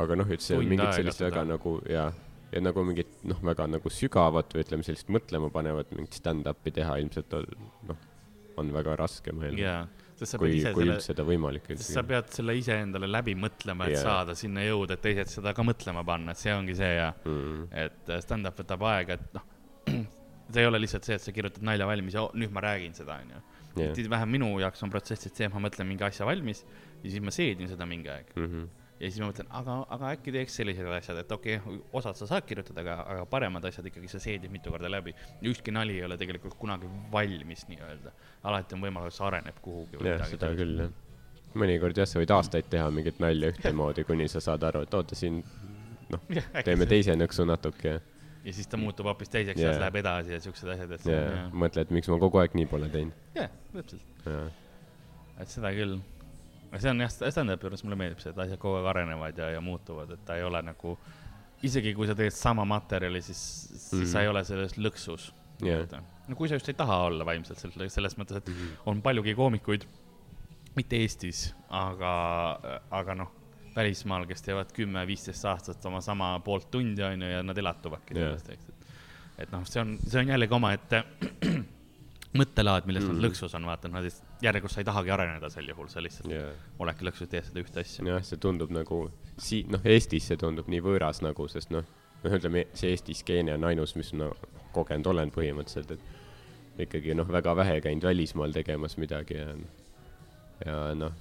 aga noh, üldse mingit sellist väga nagu ja, ja nagu mingit noh, väga nagu sügavat või ütleme, sellist mõtlema panevat mingit stand-up'i teha ilmselt on noh, on väga raske mõelda yeah kui, kui üldse seda võimalik sa pead selle iseendale läbi mõtlema, et yeah. saada sinna jõuda, et teised seda ka mõtlema panna, et see ongi see ja mm. et stand-up võtab aega, et noh, see ei ole lihtsalt see, et sa kirjutad nalja valmis ja oh, nüüd ma räägin seda, onju vähem minu jaoks on protsess, et see, et ma mõtlen mingi asja valmis ja siis ma seedin seda mingi aeg mm. -hmm. Ja siis ma mõtlen, aga, aga äkki teeks sellised asjad, et okei okay,, osad sa saad kirjutada, aga, aga paremad asjad ikkagi sa seedid mitu korda läbi. ükski nali ei ole tegelikult kunagi valmis nii-öelda, alati on võimalus, see areneb kuhugi. jah, seda sellist. küll jah mõnikord jah, sa võid aastaid teha mingit nalja ühtemoodi, kuni sa saad aru, et oota siin, noh, teeme teise nõksu natuke ja siis ta muutub hoopis teiseks yeah. ja läheb edasi ja siuksed asjad, et. Yeah. mõtled, miks ma kogu aeg nii pole teinud. jah yeah,, täpselt yeah.. et seda küll. See on jah, stand-up'i juures mulle meeldib see, et asjad kogu aeg arenevad ja, ja muutuvad, et ta ei ole nagu, isegi kui sa teed sama materjali, siis, siis mm -hmm. sa ei ole selles lõksus yeah.. no kui sa just ei taha olla vaimselt selles, selles mõttes, et mm -hmm. on paljugi koomikuid, mitte Eestis, aga, aga noh välismaal, kes teevad kümme-viisteist aastat oma sama poolt tundi, onju, ja nad elatuvadki sellest yeah., eks, et. et noh, see on, see on jällegi omaette mõttelaad, milles mm. nad lõksus on, vaata, nad järjekord sa ei tahagi areneda sel juhul, sa lihtsalt yeah. oledki lõksus, teed seda ühte asja. jah, see tundub nagu sii-, noh, Eestis see tundub nii võõras nagu, sest noh, noh, ütleme, see Eesti skeene on ainus, mis ma no, kogenud olen põhimõtteliselt, et ikkagi noh, väga vähe käinud välismaal tegemas midagi ja, ja noh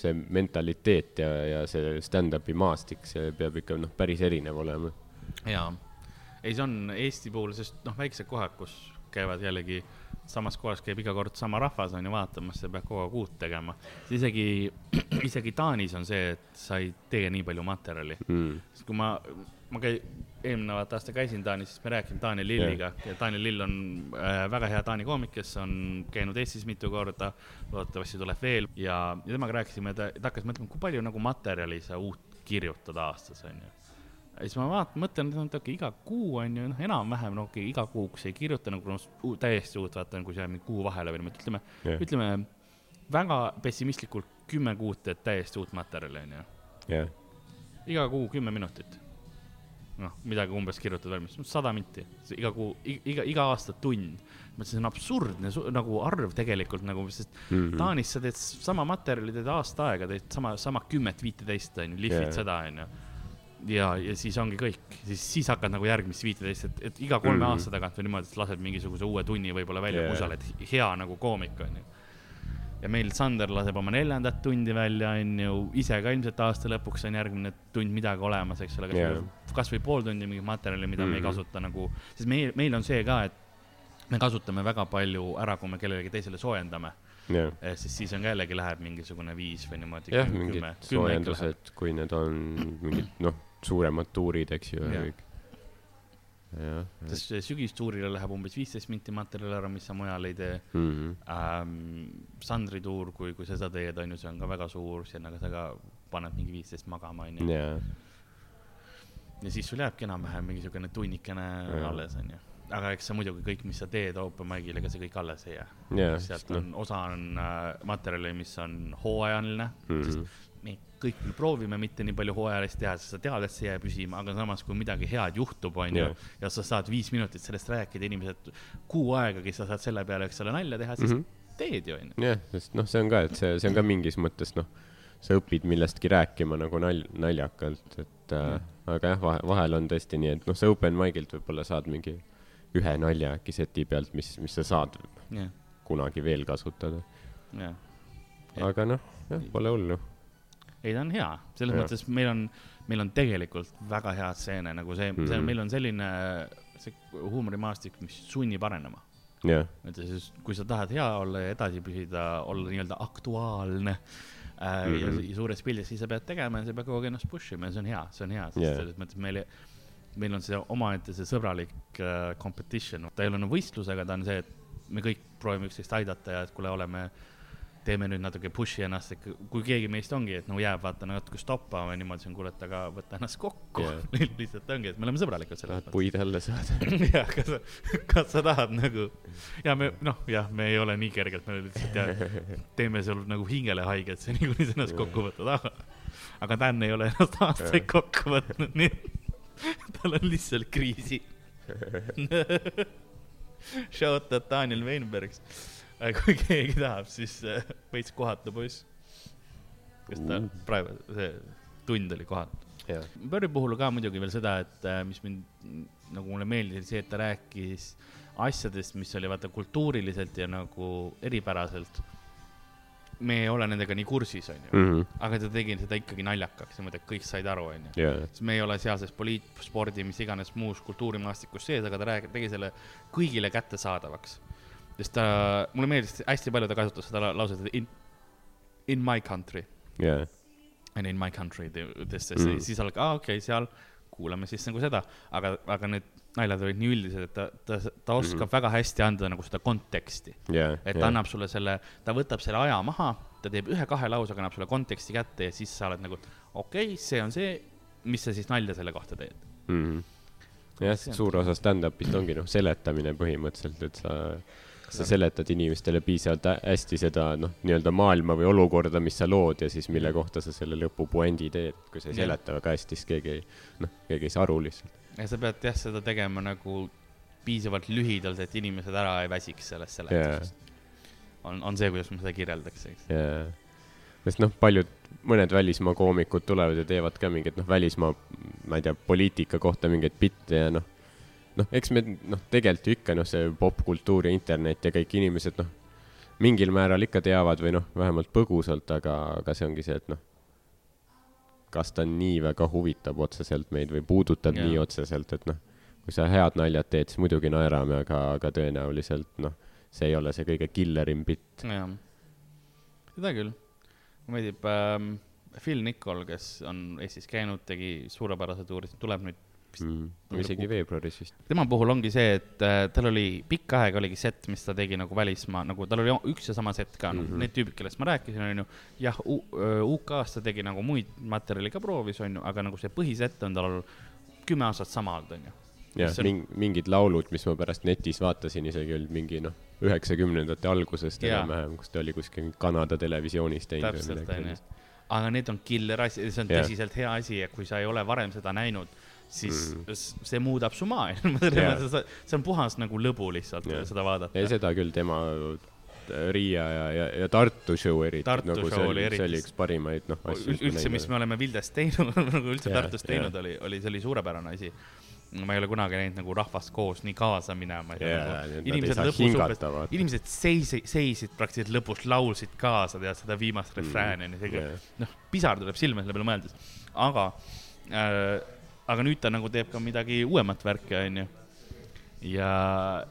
see mentaliteet ja, ja see stand-up'i maastik, see peab ikka noh, päris erinev olema. jaa, ei, see on Eesti puhul, sest noh, väiksed kohad, kus käivad jällegi samas kohas käib iga kord sama rahvas on ju vaatamas, sa pead kogu aeg uut tegema. isegi, isegi Taanis on see, et sa ei tee nii palju materjali. Mm.. sest kui ma, ma käi-, eelmine aasta käisin Taanis, siis me rääkisime Taani Lilliga. Yeah. ja Taani Lill on äh, väga hea Taani koomik, kes on käinud Eestis mitu korda, loodetavasti tuleb veel. Ja, ja temaga rääkisime, ta, ta hakkas mõtlema, kui palju nagu materjali sa uut kirjutad aastas, on ju ja siis ma vaatan, mõtlen, et okei, iga kuu on ju noh, enam-vähem no okei okay,, iga kuuks ei kirjuta nagu noh, täiesti uut, vaatan, kui see jääb mingi kuu vahele või niimoodi, ütleme yeah., ütleme väga pessimistlikult kümme kuud teed täiesti uut materjali, on ju yeah.. iga kuu kümme minutit. noh, midagi umbes kirjutad valmis, sada minti, iga kuu, iga, iga aasta tund. ma ütlesin, see on absurdne nagu arv tegelikult nagu, sest mm -hmm. Taanis sa teed sama materjali, teed aasta aega, teed sama, sama kümmet-viiteist, on ju, lihvid yeah. seda, on ju ja, ja siis ongi kõik, siis, siis hakkad nagu järgmist viiteist, et, et iga kolme mm -hmm. aasta tagant või niimoodi, et lased mingisuguse uue tunni võib-olla välja yeah., kui sa oled hea nagu koomik, onju. ja meil Sander laseb oma neljandat tundi välja, onju, ise ka ilmselt aasta lõpuks on järgmine tund midagi olemas, eks ole, kas yeah. või, kasvõi pool tundi mingit materjali, mida mm -hmm. me ei mhm. kasuta nagu, sest meil, meil on see ka, et me kasutame väga palju ära, kui me kellelegi teisele soojendame yeah.. siis, siis on ka jällegi läheb mingisugune viis või niimoodi. jah, mingid soojendused, kui need on mingid noh suuremad tuurid, eks ju, sest sügistuurile läheb umbes viisteist minti materjali ära, mis sa mujal ei tee mm. -hmm. Ähm, Sandri tuur, kui, kui seda teed, on ju, see on ka väga suur, sinna sa ka paned mingi viisteist magama, on ju. ja siis sul jääbki enam-vähem mingisugune tunnikene alles, on ju aga eks see muidugi kõik, mis sa teed open mic'il, ega see kõik alles ei jää Jaa, sealt noh- on, osa on äh, materjali, mis on hooajaline mm, Mhm. -hmm. sest me kõik küll proovime mitte nii palju hooajalist teha, sest sa tead, et see jääb püsima, aga samas, kui midagi head juhtub, onju Jah. ja sa saad viis minutit sellest rääkida, inimesed kuu aegagi sa saad selle peale, eks ole, nalja teha, siis mm. -hmm. teed ju, onju. jah, sest noh, see on ka, et see, see on ka mingis mõttes noh, sa õpid millestki rääkima nagu nal-, naljakalt, et äh, aga jah, vahe, vahel on tõesti nii, et noh, sa open mic'ilt võib-olla saad mingi ühe nalja äkki seti pealt, mis, mis sa saad jah, kunagi veel kasutada. aga noh, jah, pole hullu. ei, ta on hea, selles Jah. mõttes meil on, meil on tegelikult väga head stseene nagu see mm, -hmm. see Mhm. on, meil on selline see huumorimaastik, mis sunnib arenema. et siis, kui sa tahad hea olla ja edasi püsida, olla nii-öelda aktuaalne äh, mm -hmm. ja, Mhm. ja suures pildis, siis sa pead tegema ja sa pead kogu aeg ennast push ima ja see on hea, see on hea, sest yeah. selles mõttes meil, meil on see omaette see sõbralik äh, competition, ta ei ole nagu võistlus, aga ta on see, et me kõik proovime üksteist aidata ja et kuule, oleme, teeme nüüd natuke push'i ennast, et kui keegi meist ongi, et nagu jääb vaata natuke stoppama niimoodi, siis on kuule, et aga võta ennast kokku yeah. lihtsalt ongi, et me oleme sõbralikud selles tahad puid alla saada. jah, kas sa, kas sa tahad nagu ja me noh, jah, me ei ole nii kerged, me lihtsalt ja, teeme sul nagu hingele haiget, see niikuinii sa ennast kokku võtad, aga aga Dan ei ole ennast aastaid kokku võtnud, nii et tal on lihtsalt kriisi. Shout out Daniel Weinbergs. Kui keegi tahab, siis äh, veits kohatu poiss. kes ta praegu, see tund oli kohatu. Barry puhul ka muidugi veel seda, et äh, mis mind nagu mulle meeldis, oli see, et ta rääkis asjadest, mis oli vaata kultuuriliselt ja nagu eripäraselt. me ei ole nendega nii kursis, onju, Mhm. aga ta tegi seda ikkagi naljakaks niimoodi, et kõik said aru, onju. sest me ei ole sealses poliit, spordi, mis iganes muus kultuurimaastikus sees, aga ta räägib, tegi selle kõigile kättesaadavaks. Sest ta, mulle meeldis hästi palju, ta kasutas seda la- lauset in, in my country jah, and in my country tõstes Mm. mm., siis alg-, aa okei okay,, seal kuulame siis nagu seda, aga, aga need naljad olid nii üldised, et ta, ta, ta oskab mm. -hmm. väga hästi anda nagu seda konteksti. jah, et ta annab sulle selle, ta võtab selle aja maha, ta teeb ühe-kahe lausega, annab sulle konteksti kätte ja siis sa oled nagu, okei okay,, see on see, mis sa siis nalja selle kohta teed. Mhm. jah, See on- suur osa stand-up'ist ongi noh, seletamine põhimõtteliselt, et sa, sa seletad inimestele piisavalt hä- hästi seda noh, nii-öelda maailma või olukorda, mis sa lood ja siis mille kohta sa selle lõpupuendi teed. kui sa ei seleta väga hästi, siis keegi ei, noh, keegi ei saa aru lihtsalt. ja sa pead jah, seda tegema nagu piisavalt lühidalt, et inimesed ära ei väsiks sellest seletusest on, on see, kuidas ma seda kirjeldaks, eks. ja, sest noh, paljud, mõned välismaa koomikud tulevad ja teevad ka mingeid noh, välismaa, ma ei tea, poliitika kohta mingeid bitte ja noh, noh, eks me noh, tegelikult ju ikka noh, see popkultuur ja internet ja kõik inimesed noh, mingil määral ikka teavad või noh, vähemalt põgusalt, aga, aga see ongi see, et noh, kas ta nii väga huvitab otseselt meid või puudutab yeah. nii otseselt, et noh, kui sa head naljad teed, siis muidugi naerame, aga, aga tõenäoliselt noh, see ei ole see kõige killerim bitt. jah, seda küll. mulle meeldib ähm, Phil Nicol, kes on Eestis käinud, tegi suurepärase tuuri, tuleb nüüd. Mm. isegi veebruaris vist. tema puhul ongi see, et äh, tal oli pikka aega oligi set, mis ta tegi nagu välismaa, nagu tal oli üks ja sama set ka mm. -hmm. need tüübid, kellest ma rääkisin, onju. jah, UK-s ta tegi nagu muid materjali ka proovis, onju, aga nagu see põhiset on tal kümme aastat sama olnud, onju. jah on-, ming-, mingid laulud, mis ma pärast netis vaatasin, isegi olid mingi noh, üheksakümnendate algusest enam-vähem, kus ta oli kuskil Kanada televisioonis teinud täpselt, onju aga need on killer asi, see on Jah. tõsiselt hea asi ja kui sa ei ole varem seda näinud, siis Mm. mm. see muudab su maailma, see on puhas nagu lõbu lihtsalt Jah. seda vaadata seda küll, tema äh, Riia ja, ja, ja Tartu show eriti. Nagu show see oli see oli üks parimaid noh asju. üldse, mis me oleme Vildes teinud, nagu üldse Jah, Tartus teinud oli, oli, see oli suurepärane asi. ma ei ole kunagi näinud nagu rahvast koos nii kaasa minema. Nad ei inimesed lõpus inimesed seisid, seisid praktiliselt lõpus, laulsid kaasa, tead seda viimast refrääni onju, see Jah. noh, pisar tuleb silma selle peale mõeldes, aga äh,, aga nüüd ta nagu teeb ka midagi uuemat värki, onju. ja,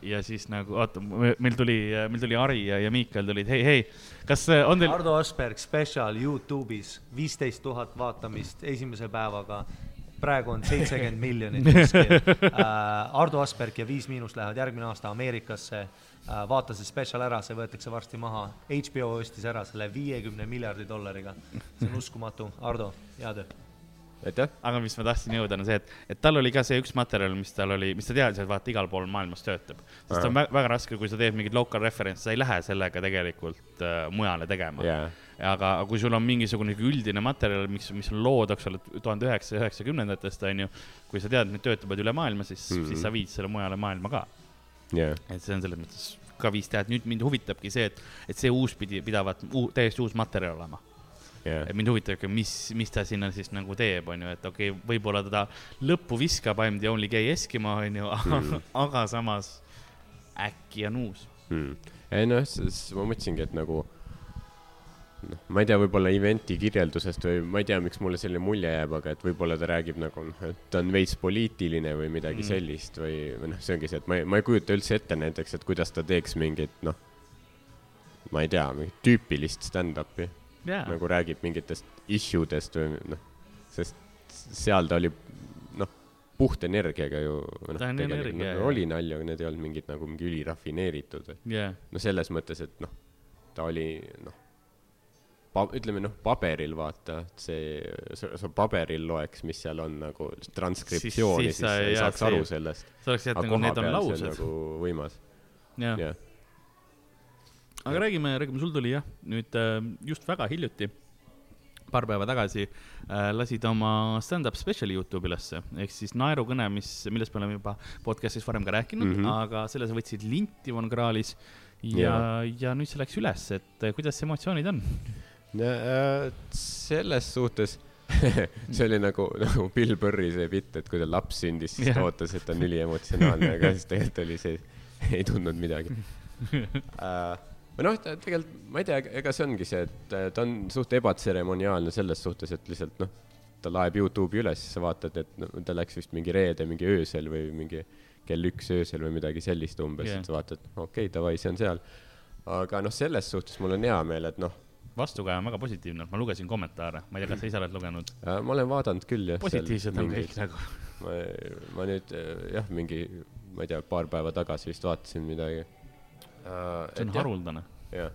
ja siis nagu, oota, meil tuli, meil tuli Ari ja, ja Miikal tulid, hei, hei, kas äh, on teil, Ardo Asperg spetsial Youtube'is, viisteist tuhat vaatamist esimese päevaga. praegu on seitsekümmend miljonit kuskil uh. Ardo Asperg ja Viis Miinus lähevad järgmine aasta Ameerikasse uh,. vaata see spetsial ära, see võetakse varsti maha. HBO ostis ära selle viiekümne miljardi dollariga. see on uskumatu, Ardo, hea töö. Aga mis ma tahtsin jõuda, on see, et, et tal oli ka see üks materjal, mis tal oli, mis ta teadis, et vaata igal pool maailmas töötab. sest Aa. on väga, väga raske, kui sa teed mingit local reference'i, sa ei lähe sellega tegelikult äh, mujale tegema jaa, aga kui sul on mingisugune üldine materjal, mis, mis on lood, eks ole, tuhande üheksasaja üheksakümnendatest on ju, kui sa tead, et need töötavad üle maailma, siis mm. -hmm. siis sa viid selle mujale maailma ka. jaa, et see on selles mõttes ka viis tead, nüüd mind huvitabki see, et, et see uus pidi, pidavat uu, täiesti uus materjal olema. jaa, et mind huvitabki, mis, mis ta sinna siis nagu teeb, on ju, et okei okay,, võib-olla teda lõppu viskab, I m the only gay Eskimo, on ju, Mhm. aga samas äkki on uus. mm.. ei noh, siis ma mõtlesingi, et nagu noh, ma ei tea, võib-olla event'i kirjeldusest või ma ei tea, miks mulle selline mulje jääb, aga et võib-olla ta räägib nagu et ta on veits poliitiline või midagi Mm. mm. sellist või, või noh, see ongi see, et ma ei, ma ei kujuta üldse ette näiteks, et kuidas ta teeks mingit noh, ma ei tea, mingit tüüpilist stand-up'i jaa, nagu räägib mingitest issue dest või noh, sest seal ta oli noh, puht energiaga ju. Ta on energia, jah. oli nalja, aga need ei olnud mingid nagu mingi ülirafineeritud. jaa, no selles mõttes, et noh, ta oli noh, ütleme noh, paberil vaata, see, sa, sa paberil loeks, mis seal on nagu transkriptsiooni, siis siis, siis sa saaks aru sellest. sa oleks jätnud nagu need on laused, nagu võimas, jah. jah. Aga räägime, räägime, sul tuli jah, nüüd äh, just väga hiljuti, paar päeva tagasi äh, lasid oma stand-up spetsiali Youtube'i ülesse, ehk siis naerukõne, mis, millest me oleme juba podcast'is varem ka rääkinud mm. -hmm. aga selle sa võtsid linti Von Krahlis ja, ja nüüd see läks üles, et äh, kuidas emotsioonid on? äh, selles suhtes see oli nagu, nagu Bill Burri see bitt, et kui tal laps sündis, siis ta ootas, et ta on üliemotsionaalne, aga siis tegelikult oli see, ei tundnud midagi uh. või noh, tegelikult ma ei tea, ega see ongi see, et ta on suht ebatseremoniaalne selles suhtes, et lihtsalt noh, ta laeb Youtube'i üles, sa vaatad, et no, ta läks vist mingi reede mingi öösel või mingi kell üks öösel või midagi sellist umbes yeah., et sa vaatad, okei okay,, davai, see on seal. aga noh, selles suhtes mul on hea meel, et noh, vastukaja on väga positiivne, ma lugesin kommentaare, ma ei tea, kas sa ise oled lugenud, Äh, ma olen vaadanud küll jah. positiivsed on kõik nagu. ma, ma nüüd äh, jah, mingi, ma ei tea, paar päeva tagasi vist vaatasin midagi. See on haruldane. jah,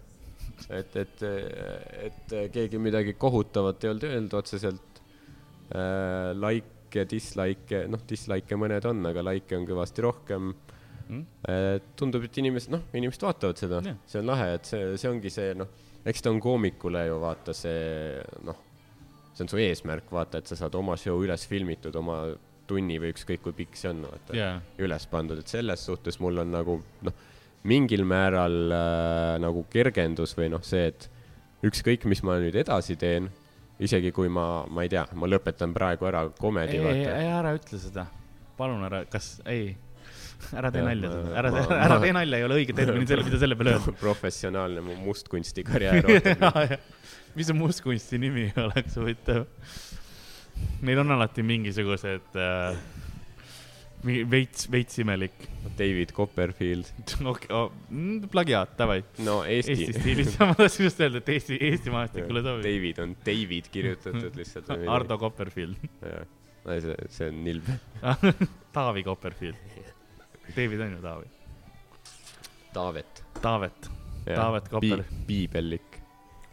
et, et, et keegi midagi kohutavat ei olnud öelnud otseselt uh,. Like'e, dislike'e, noh, dislike'e mõned on, aga like'e on kõvasti rohkem Mm? tundub, et inimesed, noh, inimesed vaatavad seda Jah., see on lahe, et see, see ongi see, noh, eks ta on koomikule ju vaata see, noh, see on su eesmärk, vaata, et sa saad oma show üles filmitud, oma tunni või ükskõik kui pikk see on, vaata jaa, üles pandud, et selles suhtes mul on nagu noh, mingil määral äh, nagu kergendus või noh, see, et ükskõik, mis ma nüüd edasi teen, isegi kui ma, ma ei tea, ma lõpetan praegu ära komedi, ei, ei, ära ütle seda, palun ära, kas, ei, ära tee nalja ära ma-, ära tee nalja, ei ole õige termin selle, mida selle peale öelda. professionaalne mu mustkunstikarjäär ootab. mis see mustkunsti nimi oleks huvitav? Neil on alati mingisugused äh,, veits, veits imelik. David Copperfield, okei oh,, plagiaat, davai. no Eesti, Eesti stiilis, ma tahtsin just öelda, et Eesti, Eesti maastikule sobib. David on David kirjutatud lihtsalt. Ardo Copperfield, jah, see, see on nilbe. Taavi Copperfield. David on ju Taavi. Taavet. Taavet, Taavet Kopper-. piibellik.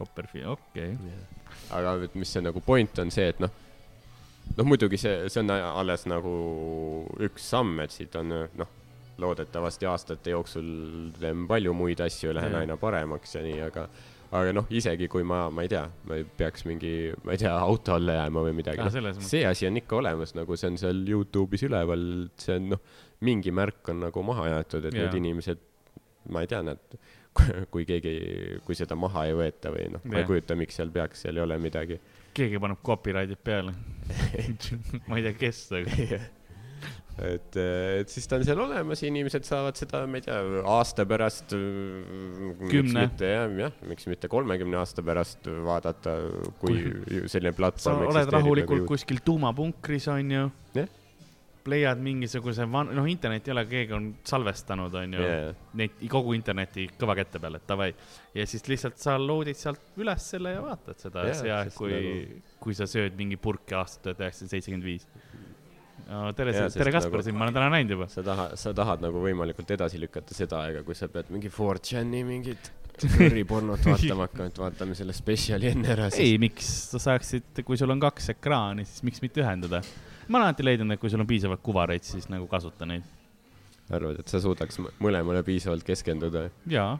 Copperfield, okei okay.. aga et mis see nagu point on see, et noh, noh muidugi see, see on alles nagu üks samm, et siit on noh, loodetavasti aastate jooksul teen palju muid asju, lähen aina paremaks ja nii, aga aga noh, isegi kui ma, ma ei tea, ma ei peaks mingi, ma ei tea, auto alla jääma või midagi Ah, no,, see asi on ikka olemas, nagu see on seal Youtube'is üleval, see on noh, mingi märk on nagu maha jäetud, et Jaa. need inimesed, ma ei tea, nad, kui keegi, kui seda maha ei võeta või noh, ma ei kujuta, miks seal peaks, seal ei ole midagi keegi paneb copyright'id peale. ma ei tea, kes, aga et, et siis ta on seal olemas ja inimesed saavad seda, ma ei tea, aasta pärast. Kümne. jah, jah, miks mitte kolmekümne aasta pärast vaadata, kui selline sa platvorm oled rahulikult kuskil tuumapunkris, onju Jah.. Leiad mingisuguse van-, noh, internet ei ole, keegi on salvestanud, onju Jaa. neid kogu interneti kõva kätte peale, et davai. ja siis lihtsalt sa load'id sealt üles selle ja vaatad seda, Jaa, see aeg, kui nagu-, kui sa sööd mingi purki aastat tuhat üheksasada seitsekümmend viis. tere Jaa,, tere sest Kaspar nagu- sind ma olen täna näinud juba. sa tahad, sa tahad nagu võimalikult edasi lükata seda aega, kui sa pead mingi 4chan'i mingit kõripornot vaatama hakanud, vaatame selle spetsiali enne ära ei siis., miks sa saaksid, kui sul on kaks ekraani, siis miks mitte ühendada. Ma olen alati leidnud, et kui sul on piisavalt kuvareid, siis nagu kasuta neid. arvad, et sa suudaks mõlemale piisavalt keskenduda? jaa,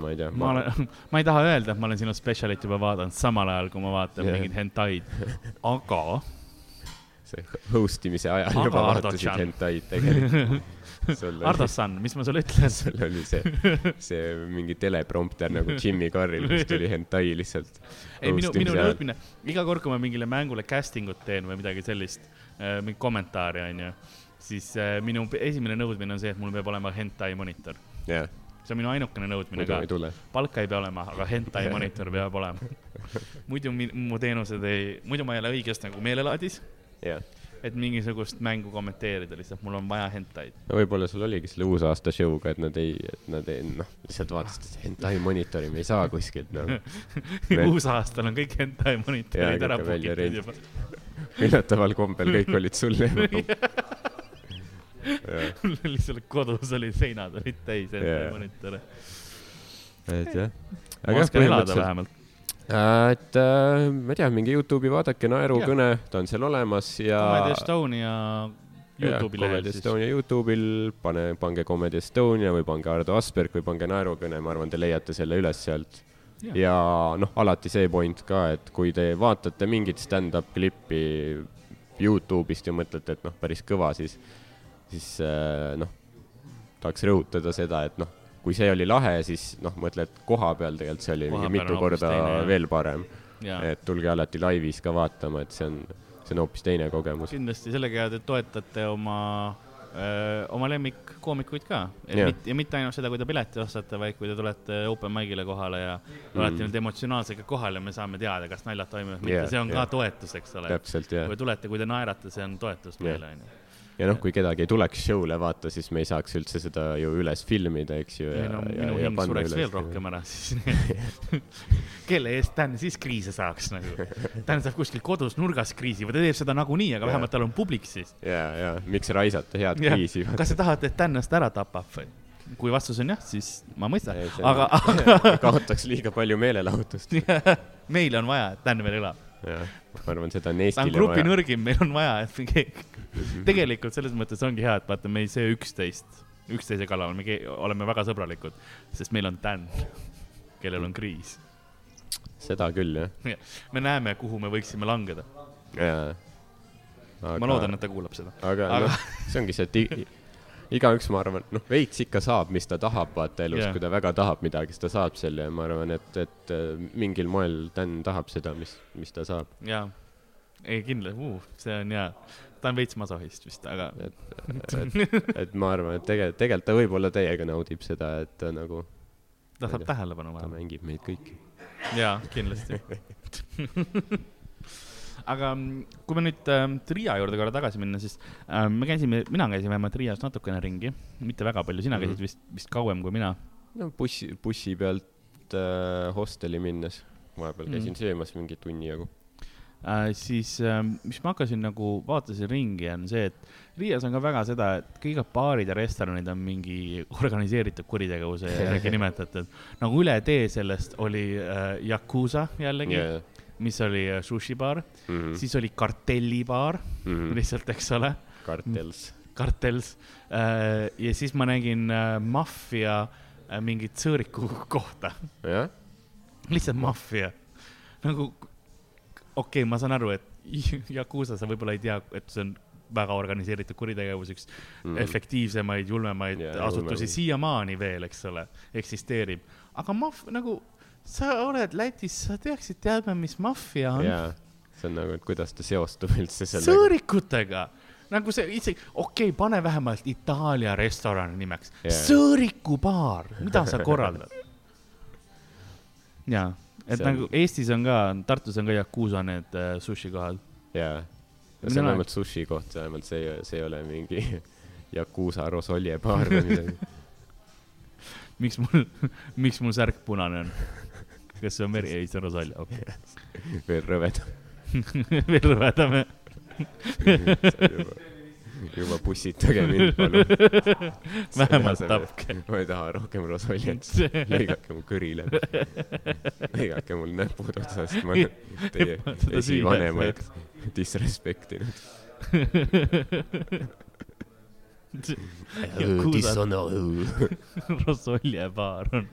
ma ei tea, ma olen, ma ei taha öelda, et ma olen sinu spetsialit juba vaadanud samal ajal, kui ma vaatan Jah. mingeid hentaid, aga see host imise ajal Aga juba vaatasid hentaid tegelikult. sul Ardo oli, San, mis ma sulle ütlen? sul oli see, see mingi teleprompter nagu Jimmy Carril, kus tuli hentai lihtsalt. ei, minu, minu nõudmine, iga kord, kui ma mingile mängule casting ut teen või midagi sellist, mingi kommentaari, onju, siis äh, minu esimene nõudmine on see, et mul peab olema hentai monitor. jah, see on minu ainukene nõudmine muidu ka palka ei pea olema, aga hentai monitor peab olema. muidu mi- mu teenused ei, muidu ma ei ole õigest nagu meelelaadis, jah, et mingisugust mängu kommenteerida lihtsalt, mul on vaja hentaid. no võib-olla sul oligi selle uusaasta show'ga, et nad ei, et nad ei, noh, lihtsalt vaatasid, et hentai monitori me ei saa kuskilt. Me- uusaastal on kõik hentai monitorid ära pukitud juba. üllataval kombel kõik olid sulle juba. mul lihtsalt kodus olid seinad olid täis hentai Jaa. monitore. et jah. ma oskan elada. vähemalt. Et äh, ma ei tea, minge Youtube'i vaadake Naerukõne, ta on seal olemas ja. Comedy Estonia Youtube'i lehel Comedy. Estonia Youtube'il, pane, pange Comedy Estonia või pange Ardo Asperg või pange Naerukõne, ma arvan, te leiate selle üles sealt. Jaa. ja noh, alati see point ka, et kui te vaatate mingit stand-up klippi Youtube'ist ja mõtlete, et noh, päris kõva, siis, siis äh, noh, tahaks rõhutada seda, et noh, kui see oli lahe, siis noh, mõtle, et koha peal tegelikult see oli Koha mingi mitu korda teine, veel parem. et tulge alati laivis ka vaatama, et see on, see on hoopis teine kogemus. kindlasti sellega te toetate oma, oma lemmikkoomikuid ka. Mit, ja mitte ainult seda, kui te pileti ostate, vaid kui te tulete open mic'ile kohale ja mm. olete nüüd emotsionaalselt ka kohal ja me saame teada, kas naljad toimivad või mitte, see on ka jaa. toetus, eks ole. kui. tulete, kui te naerate, see on toetus meile, onju. Ja noh, kui kedagi ei tuleks show'le vaata, siis me ei saaks üldse seda ju üles filmida, eks ju. ei no minu hing sureks veel rohkem ära siis. kelle eest Dan siis kriise saaks nagu? Dan saab kuskil kodus nurgas kriisi või ta teeb seda nagunii, aga Jaa. vähemalt tal on publik siis. ja, ja miks raisata head kriisi. kas te tahate, et Dan ennast ära tapab või? kui vastus on jah, siis ma mõistan, aga aga, kaotaks liiga palju meelelahutust. aga meil on vaja, et Dan veel elab. jah, ma arvan, seda on on Eestile grupi vaja. nõrgim, meil on vaja, et me keegi, tegelikult selles mõttes ongi hea, et vaata, me ei söö üksteist, üksteise kallal, me oleme väga sõbralikud, sest meil on Dan, kellel on kriis. seda küll, jah. me näeme, kuhu me võiksime langeda. jaa. ma loodan, et ta kuulab seda. aga, aga... aga- noh, see ongi see, igaüks, ma arvan, noh, veits ikka saab, mis ta tahab, vaata elus yeah., kui ta väga tahab midagi, siis ta saab selle ja ma arvan, et, et äh, mingil moel Dan tahab seda, mis, mis ta saab. jaa, ei kindlasti uh,, see on hea. ta on veits masohhist vist, aga et, et, et ma arvan, et tegelikult, tegelikult ta võib-olla täiega naudib seda, et ta nagu, ta saab tähelepanu ta vähemalt. mängib meid kõiki. jaa, kindlasti. aga mm, kui me nüüd ähm, Riia juurde korra tagasi minna, siis ähm, me käisime, mina käisin vähemalt Riias natukene ringi, mitte väga palju, sina Mhm. käisid vist, vist kauem kui mina. no bussi, bussi pealt äh, hosteli minnes, vahepeal Mm. käisin mm. söömas mingi tunni jagu. Äh, siis ähm, mis ma hakkasin nagu, vaatasin ringi, on see, et Riias on ka väga seda, et kõik baarid ja restoranid on mingi organiseeritud kuritegevuse järgi nimetatud. nagu üle tee sellest oli äh, Yakuusa jällegi Yeah. Mis oli äh, sushi baar Mm mm., -hmm. siis oli kartellibaar mm -hmm. lihtsalt, eks ole, kartels. kartells äh,. ja siis ma nägin äh, maffia mingit sõõriku kohta, lihtsalt maffia. nagu, okei okay,, ma saan aru, et Yakuusa sa võib-olla ei tea, et see on väga organiseeritud kuritegevus, üks mm. efektiivsemaid, julmemaid yeah, asutusi siiamaani veel, eks ole, eksisteerib. aga maff-, nagu sa oled Lätis, sa peaksid teadma, mis maffia on. jaa, see on nagu, et kuidas ta seostub üldse sellega. sõõrikutega, nagu see isegi, okei okay,, pane vähemalt Itaalia restorani nimeks yeah., sõõrikubaar, mida sa korraldad? jaa, et See on- nagu Eestis on ka, Tartus on ka Yakuusa need äh, sushi kohad. jaa, see on vähemalt sushi koht, vähemalt see ei, see ei ole mingi Yakuusa Rosolje baar või midagi. miks mul, miks mul särk punane on? Kas see on veri? ei, see on rosalja, okei veel rõvedam. okay.. veel rõvedam jah? juba pussitage mind, palun. vähemalt tapke. ma ei taha rohkem rosoljat, lõigake mu kõri läbi. lõigake mul näpud otsast, ma olen teie Tema seda esivanemaid disrespektinud. rosoljepaar on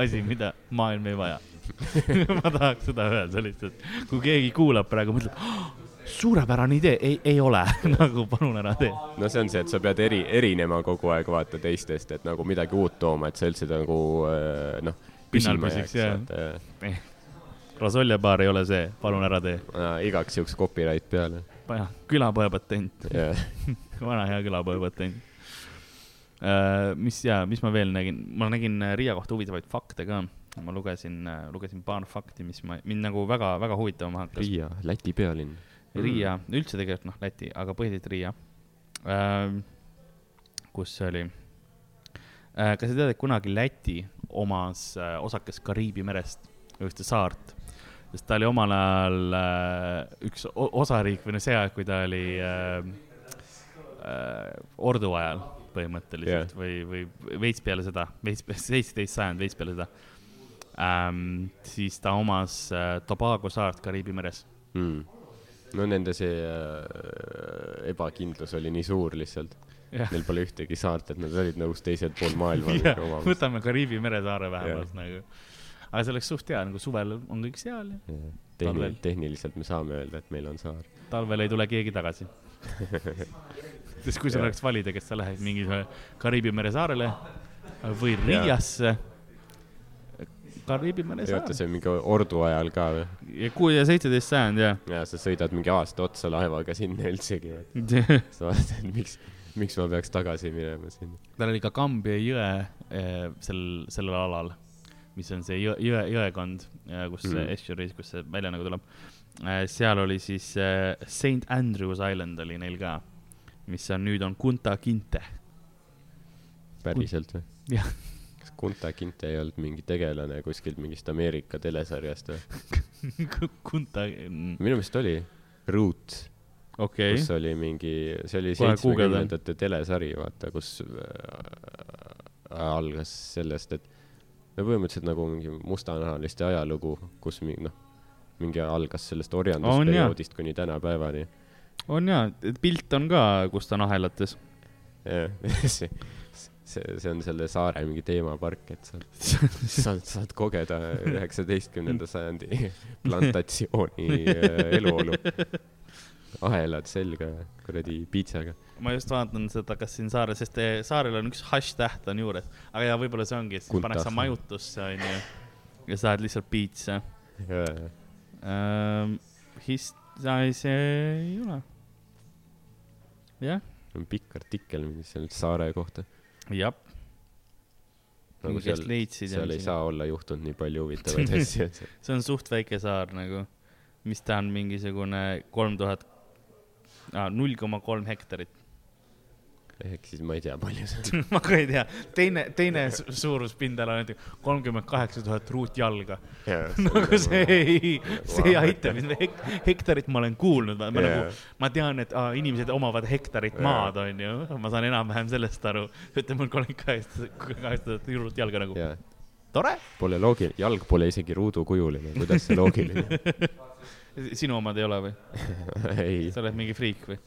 asi, mida maailm ei vaja. ma tahaks seda öelda lihtsalt, kui keegi kuulab praegu, mõtleb oh,, suurepärane idee, ei, ei ole, nagu palun ära tee. no see on see, et sa pead eri, erinema kogu aeg vaata teistest, et nagu midagi uut tooma, et sa üldse nagu äh, noh, Pinnal püsiks, jah., vaata. rosoljepaar ei ole see, palun ära tee. igaks juhuks copyright peale. jah, külapõepatent, jah, vana hea külapõepatent. mis ja, mis ma veel nägin, ma nägin äh, Riia kohta huvitavaid fakte ka. Ma lugesin, lugesin paar fakti, mis ma, mind nagu väga-väga huvitama hakkas. Riia, Läti pealinn. Riia, üldse tegelikult noh, Läti, aga põhiliselt Riia ähm,. kus see oli äh,? kas sa tead, et kunagi Läti omas äh, osakest Kariibi merest, ühte saart, sest ta oli omal ajal äh, üks osariik või no see aeg, kui ta oli äh, äh, ordu ajal põhimõtteliselt yeah. või, või veits peale seda, veits, seitseteist sajand, veits peale seda ähm,. siis ta omas äh, Tobago saart Kariibi meres mm.. no nende see äh, ebakindlus oli nii suur lihtsalt. Neil pole ühtegi saart, et nad olid nõus teisel pool maailma omama. võtame Kariibi meresaare vähemalt nagu. aga see oleks suht hea, nagu suvel on kõik seal ja Tehni- Talvel., tehniliselt me saame öelda, et meil on saar. talvel ei tule keegi tagasi. sest kui sul oleks valida, kas sa lähed mingisugusele Kariibi mere saarele või. Riiasse. Kariibi mere oota, saar see on mingi ordu ajal ka või? ja kuue ja seitseteist sajand ja. ja sa sõidad mingi aasta otsa laevaga sinna üldsegi. sa vaatad, et miks, miks ma peaks tagasi minema sinna. tal oli ka Kambja jõe eh, sel, sellel alal, mis on see jõe, jõe, jõekond, kus Mhm. mm. estuary's, kus see välja nagu tuleb. seal oli siis eh, St Andrews Island oli neil ka, mis on nüüd on Kunta Kinte. päriselt või? jah, Kunta Kinte ei olnud mingi tegelane kuskilt mingist Ameerika telesarjast või? Kunta, minu meelest oli Root, okei kus oli mingi, see oli seitsmekümnendate telesari, vaata, kus äh, algas sellest, et no põhimõtteliselt nagu mingi mustanahaliste ajalugu, kus mingi noh, mingi algas sellest orjandusperioodist kuni tänapäevani. on jaa, pilt on ka, kus ta on ahelates. jah, see, see, see on selle saare mingi teemapark, et sa saad, saad kogeda üheksateistkümnenda sajandi plantatsiooni äh, eluolu. ahelad selga, kuradi piitsaga. ma just vaatan seda, kas siin saarel, sest eh, saarel on üks hash täht on juures, aga jaa, võib-olla see ongi, et siis pannakse majutusse onju ja saad lihtsalt piitsa ähm,. hist-, see ei ole. jah, on pikk artikkel seal saare kohta. jah. nagu seal, seal ei saa olla juhtunud nii palju huvitavaid asju, see on suht väike saar nagu, mis ta on mingisugune kolm tuhat, null koma kolm hektarit. Ehk siis ma ei tea, palju see on. ma ka ei tea, teine, teine su- suuruspindala on näiteks kolmkümmend kaheksa tuhat ruutjalga. nagu see ei, see ei aita mind, hektarit ma olen kuulnud, ma Jaa. nagu, ma tean, et aa, inimesed omavad hektarit Jaa. maad, onju, ma saan enam-vähem sellest aru. ütle mul kolmkümmend kaheksa, kaheksa tuhat ruutjalga nagu, jaa, tore. pole loogiline, jalg pole isegi ruudukujuline, kuidas see loogiline sinu omad ei ole või? ei sa oled mingi friik või?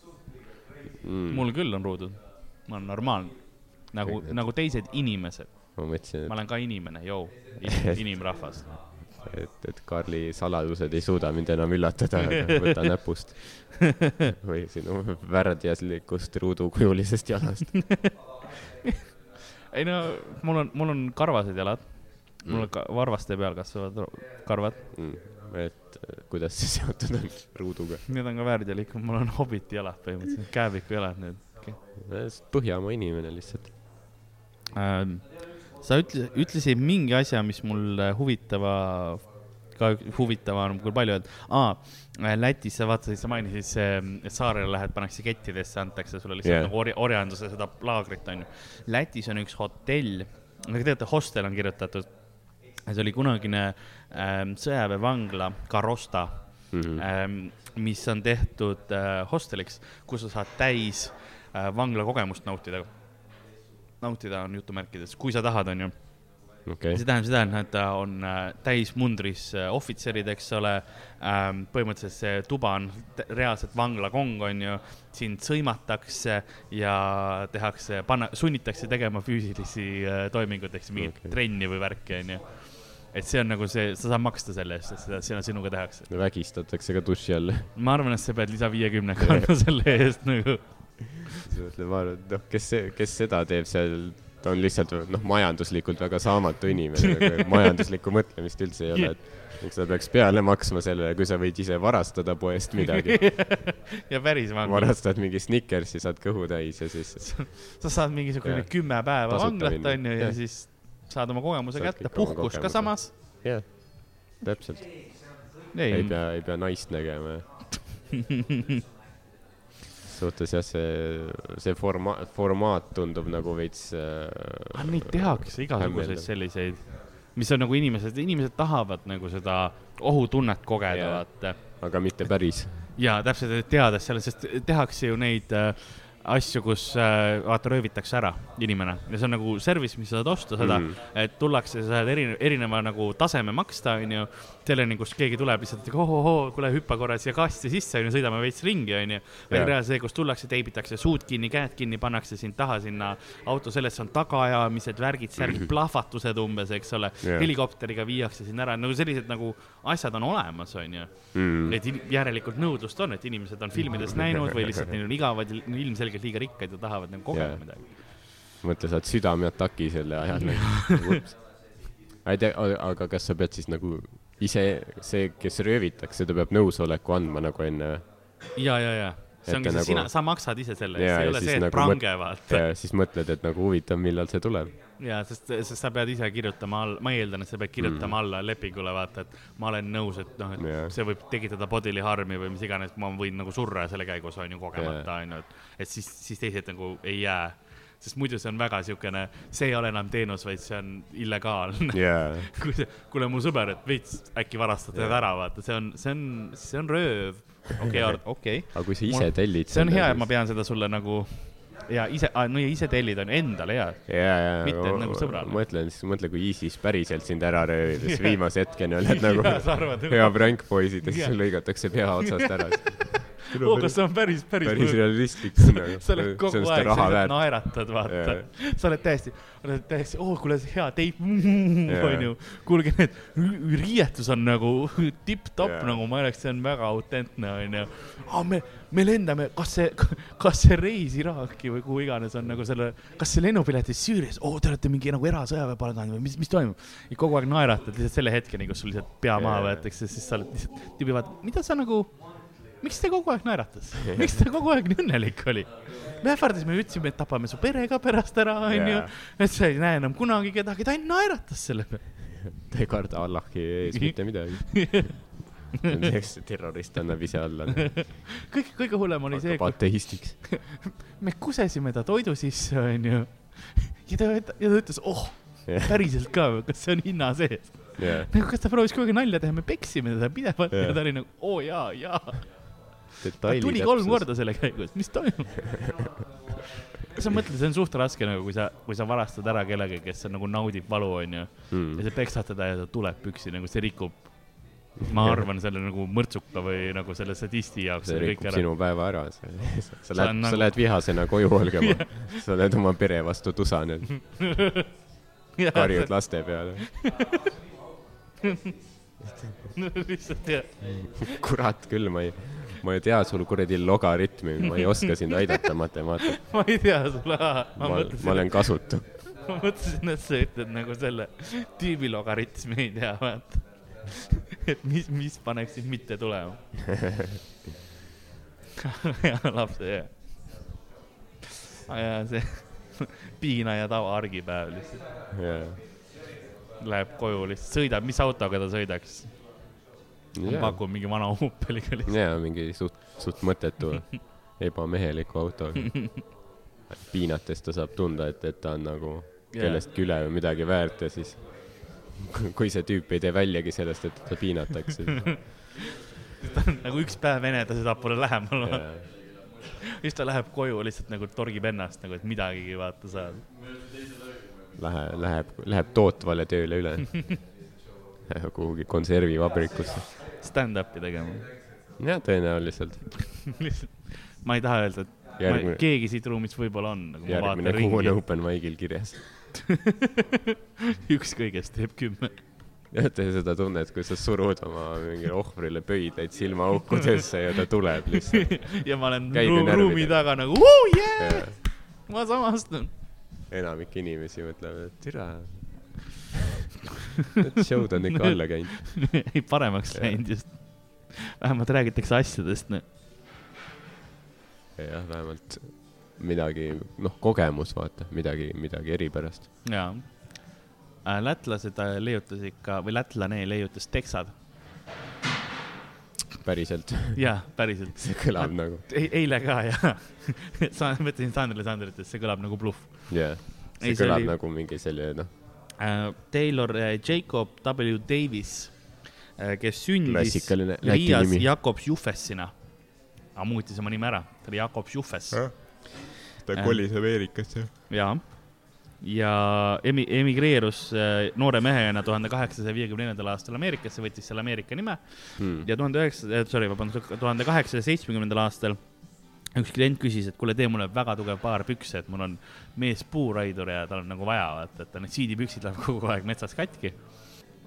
mm,. mul küll on ruudud, ma olen normaalne, nagu nagu teised inimesed, ma mõtlesin, ma olen ka inimene, joo, inimrahvas. et, et, et Karli saladused ei suuda mind enam üllatada, võta näpust. või sinu värdjaslikust ruudukujulisest jalast. ei no mul on, mul on karvased jalad, mul on Mm. ka varvaste peal kasvavad karvad, Mm. et kuidas see seotud on ruuduga? need on ka väärjalikud, mul on hobiti jalad põhimõtteliselt, kääbiku jalad need okay.. Põhjamaa inimene lihtsalt. Ähm, sa ütle, ütlesid mingi asja, mis mul huvitava, ka huvitava on küll palju öelda. aa, Lätis sa vaatasid, sa mainisid see, et saarele lähed, pannakse kettidesse, antakse sulle lihtsalt yeah. nagu orja, orjanduse seda laagrit onju. Lätis on üks hotell, aga tegelikult hostel on kirjutatud. see oli kunagine ähm, sõjaväevangla Karosta Mhm. ähm,, mis on tehtud äh, hosteliks, kus sa saad täis äh, vangla kogemust nautida. nautida on jutumärkides, kui sa tahad, onju okay.. see tähendab seda, et nad on äh, täismundris äh, ohvitserid, eks ole ähm,. põhimõtteliselt see tuba on reaalselt vanglakong, onju. sind sõimatakse ja tehakse, panna, sunnitakse tegema füüsilisi äh, toiminguid, ehk siis mingit okay. trenni või värki, onju et see on nagu see, sa saad maksta selle eest, et seda, seda sinuga tehakse. vägistatakse ka duši all. ma arvan, et sa pead lisa viiekümnega andma selle eest nagu. Siis mõtled, ma arvan, et noh, kes, kes seda teeb seal? Ta on lihtsalt noh, majanduslikult väga saamatu inimene nagu majanduslikku mõtlemist üldse ei ole, et miks ta peaks peale maksma sellele, kui sa võid ise varastada poest midagi. Ja päris vanglas. varastad mingi Snickersi, saad kõhu täis ja siis sa saad mingisugune kümme päeva vanglat, onju, ja siis saad oma kogemuse saad kätte, puhkus ka samas. jah, täpselt. ei pea, ei pea naist nägema suhtes jah, see, see forma-, formaat tundub nagu veits äh,. Neid tehakse igasuguseid selliseid, mis on nagu inimesed, inimesed tahavad nagu seda ohutunnet kogeda, vaata. aga mitte päris. jaa, täpselt, teades selle, sest tehakse ju neid äh, asju, kus äh, vaata röövitakse ära inimene ja see on nagu service, mis sa saad osta seda mm., et tullakse, sa saad erineva, erineva nagu taseme maksta, onju. selleni, kus keegi tuleb lihtsalt, et ohohoo, kuule hüppa korra siia kasti sisse, onju, sõidame veits ringi, onju. või reaalselt see, kus tullakse, teibitakse suud kinni, käed kinni, pannakse sind taha sinna auto sellesse on tagaajamised, värgid, särgid, mhm. plahvatused umbes, eks ole yeah.. helikopteriga viiakse sind ära, nagu sellised nagu asjad on olemas, onju mm.. et järelikult nõudlust on, et inimesed on filmides näinud või lihtsalt neil on igavad, ilmselgelt ilmselgelt liiga rikkad ja tahavad nagu kogeda yeah. midagi. mõtle, saad südameataki selle ajal nagu. ma ei tea, aga kas sa pead siis nagu ise, see, kes röövitakse, ta peab nõusoleku andma nagu enne? ja, ja, ja see ongi see nagu... sina, sa maksad ise selle eest, ei ole see, et nagu prange vaata. ja siis mõtled, et nagu huvitav, millal see tuleb. ja, sest, sest sa pead ise kirjutama all, ma eeldan, et sa pead kirjutama mm. alla lepingule, vaata, et ma olen nõus, et noh, et yeah. see võib tekitada bodily harm'i või mis iganes, ma võin nagu surra selle käigus, on ju, kogemata, on ju, et, et siis, siis teised nagu ei jää sest muidu see on väga siukene, see ei ole enam teenus, vaid see on illegaalne yeah. kuule mu sõber, et veits äkki varastad yeah. ära, vaata, see on, see on, see on rööv okei okei aga kui sa ise tellid. see on hea, et ma pean seda sulle nagu ja ise ah,, no ja ise tellida on endale hea. ja, ja, mitte nagu sõbrale. mõtlen, siis mõtle, kui ISIS päriselt sind ära röövib, siis viimase hetkeni oled nagu hea prank poisid ja siis lõigatakse pea otsast ära oo, kas see on päris, päris. päris realistlik. sa oled kogu aeg, sa lihtsalt naeratad, vaata yeah.. sa oled täiesti, oled täiesti, oo, kuule, hea teip, onju. kuulge, need riietus on nagu tipp-topp yeah. nagu ma oleks, see on väga autentne, onju. aa, me, me lendame, kas see, kas see reis Iraaki või kuhu iganes on nagu selle, kas see lennupilet Süürias, oo, te olete mingi nagu erasõjaväe pardanud või mis, mis toimub? ja kogu aeg naeratad lihtsalt selle hetkeni, kus sul lihtsalt pea maha võetakse, siis sa oled lihtsalt, tüübi vaatab, mida sa nagu miks ta kogu aeg naeratas, miks ta kogu aeg nii õnnelik oli? me ähvardasime, ütlesime, et tapame su pere ka pärast ära, onju. et sa ei näe enam kunagi kedagi, ta ainult naeratas selle peale. ta ei karda Allahi ees mitte midagi eks terrorist annab ise alla. kõige, kõige hullem oli see. ateistiks. me kusesime ta toidu sisse, onju. ja ta, ja ta ütles, oh, päriselt ka kas see on hinna sees yeah.? nagu, kas ta proovis kogu aeg nalja teha, me peksime teda pidevalt yeah. ja ta oli nagu, oo oh, jaa, jaa tuli kolm täpsus. korda selle käigus, mis toimub? Sa mõtled, see on suht raske nagu, kui sa, kui sa varastad ära kellegi, kes on, nagu naudib valu, onju mm.. ja sa peksad teda ja ta tuleb püksi, nagu see rikub, ma arvan, selle nagu mõrtsuka või nagu selle sadisti jaoks. see rikub sinu päeva ära, sa lähed, sa nagu... lähed vihasena koju olgema sa oled oma pere vastu tusane karjud laste peale. Lihtsalt jah. kurat küll, ma ei ma ei tea sul kuradi logaritmi, ma ei oska sind aidata matemaatikas. ma ei tea sulle, ma mõtlesin. ma olen kasutu. ma mõtlesin, et sa ütled nagu selle tüübi logaritmi ei tea, vaata. et mis, mis paneks sind mitte tulema. ja lapse, jah. ja see piina ja tava argipäev lihtsalt yeah.. Läheb koju lihtsalt, sõidab, mis autoga ta sõidaks? Ma pakun mingi vana Opeliga lihtsalt. jaa, mingi suht, suht mõttetu, ebameheliku autoga. piinates ta saab tunda, et, et ta on nagu kellestki üle või midagi väärt ja siis kui see tüüp ei tee väljagi sellest, et teda piinatakse ta on nagu üks päev ene, ta sõidab mulle lähemale siis ta läheb koju lihtsalt nagu torgib ennast nagu, et midagigi vaata saada. Lähe, läheb, läheb tootvale tööle üle. kuhugi konservivabrikusse. Stand-up'i tegema. jah, tõenäoliselt. lihtsalt, ma ei taha öelda, et ma, Järgmine- keegi siit ruumist võib-olla on, nagu ma järgmine vaatan kuu on ringi. open mic'il kirjas. üks kõigest teeb kümme. jah, teha seda tunnet, kui sa surud oma mingile ohvrile pöidlaid silmaaukudesse ja ta tuleb lihtsalt. ja ma olen ru ruumi taga nagu yeah! Ja ma samastun. enamik inimesi mõtlevad, et türa. Show'd on ikka alla käinud. ei, paremaks Jah. läinud just. vähemalt räägitakse asjadest, noh. jah, vähemalt midagi, noh, kogemus, vaata, midagi, midagi eripärast. jaa. lätlased äh, leiutasid ka, või lätlane leiutas teksad. päriselt, jaa, päriselt. see kõlab nagu, eile ka, jaa. sa, mõtlesin Sandrile Sandrit, et see kõlab nagu bluff. jah. Ei, see see kõlab oli- nagu mingi selline, noh, äh, Taylor äh, Jacob W Davis, kes sündis Riias. Jakobs Jufessina. aga muutis oma nime ära, ta oli Jakobs Jufes. ta Äh. kolis Ameerikasse. jaa. ja emi-, emigreerus äh, noore mehena tuhande kaheksasaja viiekümne neljandal aastal Ameerikasse, võttis selle Ameerika nime Hmm. ja tuhande üheksa, sorry, vabandust, tuhande kaheksasaja seitsmekümnendal aastal üks klient küsis, et kuule, tee mulle väga tugev paar pükse, et mul on mees puuraidur ja tal on nagu vaja, vaata, et ta need siidipüksid läheb kogu aeg metsas katki.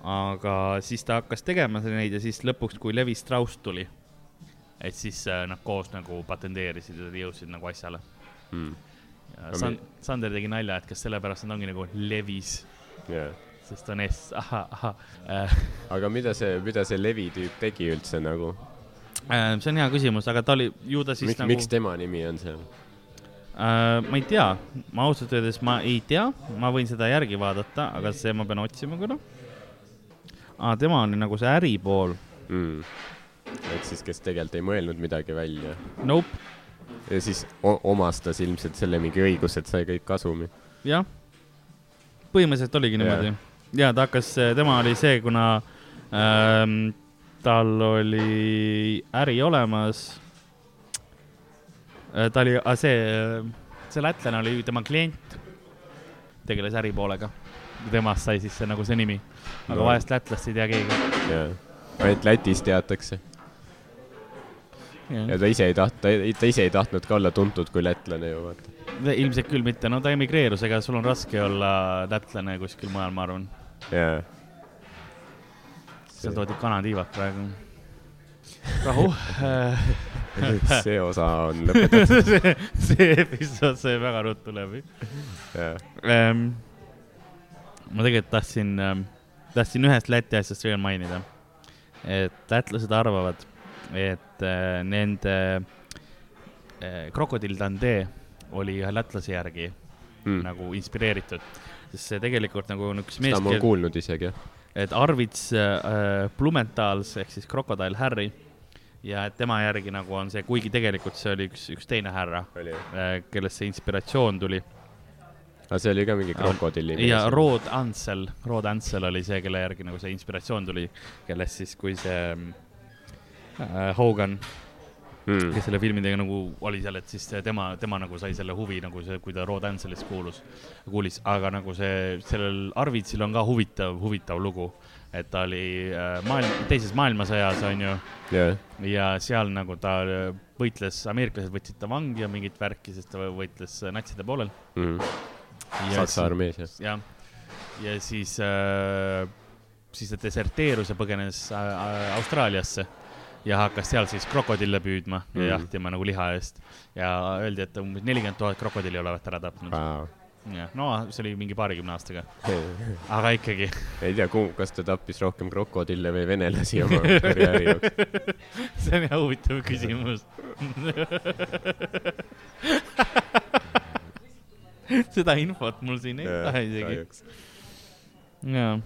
aga siis ta hakkas tegema neid ja siis lõpuks, kui Levi Strauss tuli, et siis äh, nad koos nagu patenteerisid ja jõudsid nagu asjale. Hmm. San- Sander tegi nalja, et kas sellepärast nad ongi nagu Levis, jah. sest on S, ahah, ahah äh,. aga mida see, mida see Levi tüüp tegi üldse nagu? Äh, see on hea küsimus, aga ta oli, ju ta siis miks, nagu miks tema nimi on seal? äh,. ma ei tea, ma ausalt öeldes ma ei tea, ma võin seda järgi vaadata, aga see ma pean otsima korra tema oli nagu see äripool. mm.. ehk siis, kes tegelikult ei mõelnud midagi välja Nope, ja siis omastas ilmselt selle mingi õiguse, et sai kõik kasumi. jah. põhimõtteliselt oligi niimoodi. ja ta hakkas, tema oli see, kuna ähm, tal oli äri olemas. ta oli, see, see lätlane oli tema klient, tegeles äripoolega. temast sai siis see nagu see nimi, aga No. vahest lätlast ei tea keegi. ainult Lätis teatakse ja ta ise ei taht-, ta, ta ise ei tahtnud ka olla tuntud kui lätlane ju vaata. ilmselt küll mitte, no ta emigreerus, ega sul on raske olla lätlane kuskil mujal, ma arvan. jaa. Seal toodi kanatiivad praegu. rahu see osa on lõpetatud. see, see episood sai väga ruttu läbi jaa. ähm,. ma tegelikult tahtsin ähm,, tahtsin ühest Läti asjast veel mainida. et lätlased arvavad, et äh, nende äh, Krokodill Dundee oli ühe lätlase järgi mm. nagu inspireeritud, sest see tegelikult nagu on üks mees seda, ma olen kuulnud isegi jah. Et Arvids äh, Blumentals ehk siis Crocodile Harry ja et tema järgi nagu on see, kuigi tegelikult see oli üks, üks teine härra, jah? kellest see inspiratsioon tuli. aga see oli ka mingi krokodilli ja Rod Ansel, Rod Ansel oli see, kelle järgi nagu see inspiratsioon tuli, kellest siis, kui see äh, Hogan, mm. kes selle filmi tegi, nagu oli seal, et siis tema, tema nagu sai selle huvi nagu see, kui ta Rod Anselist kuulus, kuulis, aga nagu see, sellel Arvidsil on ka huvitav, huvitav lugu, et ta oli äh, maailm, teises maailmasõjas, on ju jah, ja seal nagu ta äh, võitles, ameeriklased võtsid ta vangi ja mingit värki, sest ta võitles äh, natside poolel. mm. Saksa armees jah. jah, ja siis äh,, siis ta deserteerus ja põgenes äh, Austraaliasse ja hakkas seal siis krokodille püüdma ja Mhm. jahtima nagu liha eest. ja öeldi, et umbes nelikümmend tuhat krokodilli olevat ära tapnud. Wow. jah, no see oli mingi paarikümne aastaga, aga ikkagi. ei tea, kas ta tappis rohkem krokodille või venelasi oma karjääri jooksul. see on jah huvitav küsimus. seda infot mul siin ei ole isegi. jaa.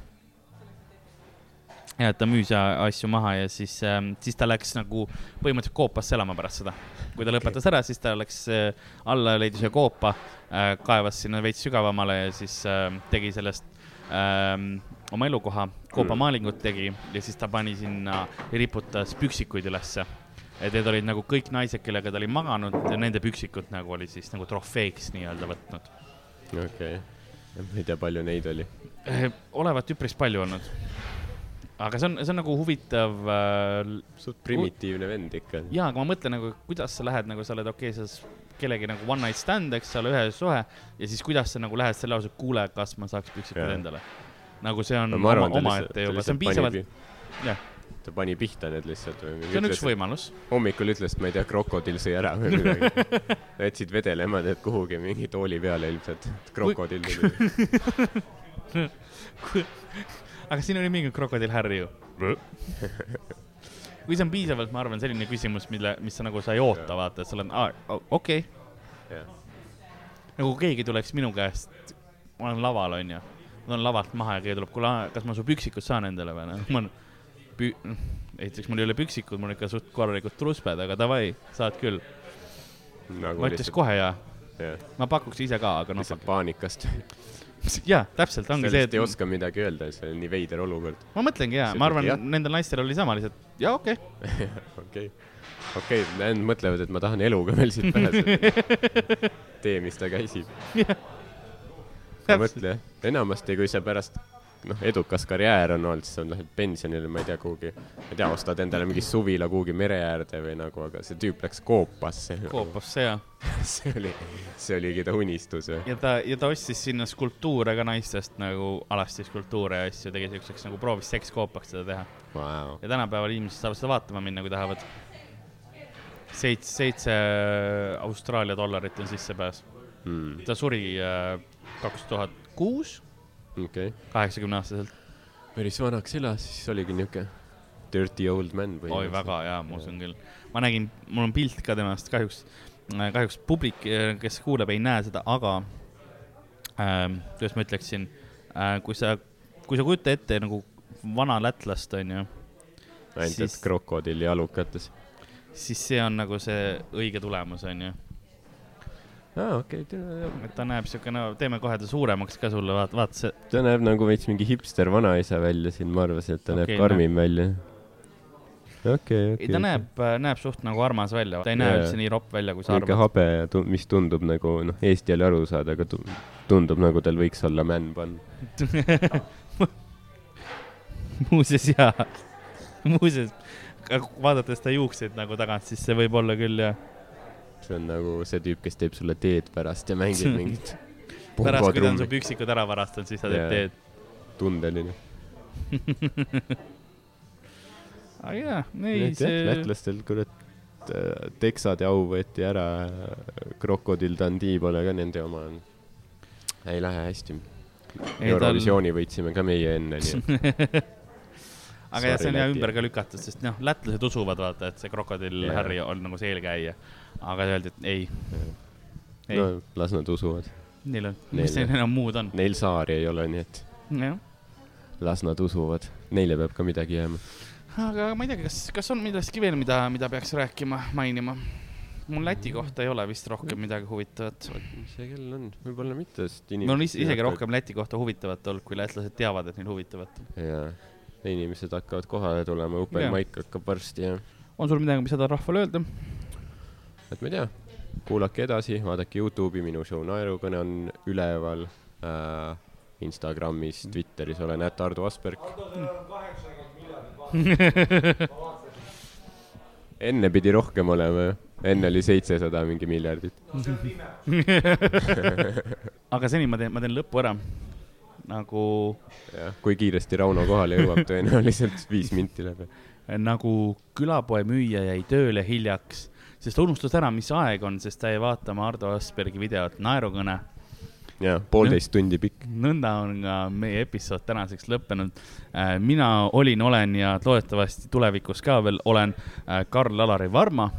Ja et ta müüs asju maha ja siis ähm,, siis ta läks nagu põhimõtteliselt koopasse elama pärast seda. kui ta lõpetas ära, siis ta läks äh, alla, leidis ühe koopa äh,, kaevas sinna veits sügavamale ja siis äh, tegi sellest ähm, oma elukoha, koopamaalingut tegi ja siis ta pani sinna, riputas püksikuid ülesse et need olid nagu kõik naised, kellega ta oli maganud ja nende püksikud nagu oli siis nagu trofeeks nii-öelda võtnud. okei okay.. ma ei tea, palju neid oli. Eh, olevat üpris palju olnud. Aga see on, see on nagu huvitav äh, suht primitiivne vend ikka. ja, aga ma mõtlen nagu, kuidas sa lähed nagu sa oled okei okay,, sa kellegi nagu one night stand, eks ole, ühe suhe ja siis kuidas sa nagu lähed selle lause, kuule, kas ma saaks püksikud endale. nagu see on ta omaette juba, see on piisavalt jah, ta pani pihta need lihtsalt või see on üks. võimalus. hommikul ütles, et ma ei tea, krokodill sõi ära või midagi. jätsid vedelema tead kuhugi mingi tooli peale ilmselt. krokodill tuli. aga siin oli mingi krokodill Harry ju. kui see on piisavalt, ma arvan, selline küsimus, mille, mis sa nagu, sa ei oota, vaata, et sa oled, okei okay., nagu keegi tuleks minu käest, ma olen laval, onju, ma tulen lavalt maha ja keegi tuleb, kuule, kas ma su püksikud saan endale või, noh, ma olen pü-, esiteks mul ei ole püksikud, mul on ikka suht korralikud trusped, aga davai, saad küll. nagu ma ütleks kohe jaa, jah, ma pakuks ise ka, aga noh, lihtsalt paanikast. jaa, täpselt ongi see, lihtsalt ei oska midagi öelda, see on nii veider olukord. ma mõtlengi jaa, ma arvan nendel naistel oli sama lihtsalt, jaa, okei okay. okei, okei, nad mõtlevad, et ma tahan eluga veel siit pääseda. tee, mis ta käsib. mõtle, enamasti, kui sa pärast, noh, edukas karjäär on olnud, siis sa lähed pensionile, ma ei tea, kuhugi, ma ei tea, ostad endale mingi suvila kuhugi mere äärde või nagu, aga see tüüp läks koopasse. koopasse ja, see oli, see oligi ta unistus või? ja ta, ja ta ostis sinna skulptuure ka naistest nagu alasti skulptuure ja asju, tegi siukseks nagu proovis sekskoopaks seda teha. Vau, ja tänapäeval inimesed saavad seda vaatama minna, kui tahavad. seitse, seitse Austraalia dollarit on sissepääs. Hmm, ta suri kaks tuhat kuus, kaheksakümne aastaselt. päris vanaks elas, siis oligi niuke dirty old man või? oi, väga hea, ma usun küll. ma nägin, mul on pilt ka temast, kahjuks, kahjuks publik, kes kuuleb, ei näe seda, aga ähm, kuidas ma ütleksin äh,, kui sa, kui sa kujuta ette nagu vana lätlast, onju, ainult, et krokodilli alukates. siis see on nagu see õige tulemus, onju. aa, okei, tere. et ta näeb siukene, teeme kohe ta suuremaks ka sulle, vaata, vaata see, ta näeb nagu veits mingi hipster vanaisa välja siin, ma arvasin, et ta Okei, näeb karmim välja. okei, okei. ei ta näeb, näeb suht nagu armas välja, ta ei näe üldse nii ropp välja, kui sa arvad. habe ja tu-, mis tundub nagu, noh, Eesti oli aru saada, aga tu- tundub nagu tal võiks olla man-bun. muuseas jaa, muuseas, vaadates ta juukseid nagu tagant, siis see võib olla küll jah. See on nagu see tüüp, kes teeb sulle teed pärast ja mängib mingit pärast, kui ta on su püksikud ära varastanud, siis ta teeb teed. tundeline. aga jaa, ei see, lätlastel kurat, Texade au võeti ära, Crocodile Dundee pole ka nende oma. ei lähe hästi. Eurovisiooni võitsime ka meie enne, nii et aga jah, see on hea ümber ka lükatud, sest noh, lätlased usuvad, vaata, et see krokodill. Harry on nagu see eelkäija. Aga öeldi, et ei, ei no las nad usuvad. neil on, mis neil enam muud on. Neil saari ei ole, nii et las nad usuvad. Neile peab ka midagi jääma. aga ma ei tea, kas, kas on millestki veel, mida, mida peaks rääkima, mainima? mul Läti kohta ei ole vist rohkem midagi huvitavat. mis see kell on? võib-olla mitte, sest mul on is- isegi rohkem Läti kohta huvitavat olnud, kui lätlased teavad, et neil huvitavat jaa, inimesed hakkavad kohale tulema, Jaa. mic hakkab varsti ja on sul midagi, mis sa tahad rahvale öelda? Et ma ei tea, kuulake edasi, vaadake Youtube'i, minu show Naerukõne on üleval äh,. Instagramis, Twitteris olen ätt Ardo Asperg. enne pidi rohkem olema ju, enne oli seitsesada mingi miljardit. aga seni ma teen, ma teen lõpu ära. nagu, jah, kui kiiresti Rauno kohale jõuab, tõenäoliselt viis minti läheb. nagu külapoe müüja jäi tööle hiljaks, sest ta unustas ära, mis aeg on, sest ta jäi vaatama Ardo Aspergi videot Naerukõne. jaa, poolteist tundi pikk. nõnda on ka meie episood tänaseks lõppenud. mina olin, olen ja loodetavasti tulevikus ka veel olen äh, Karl-Alari Varma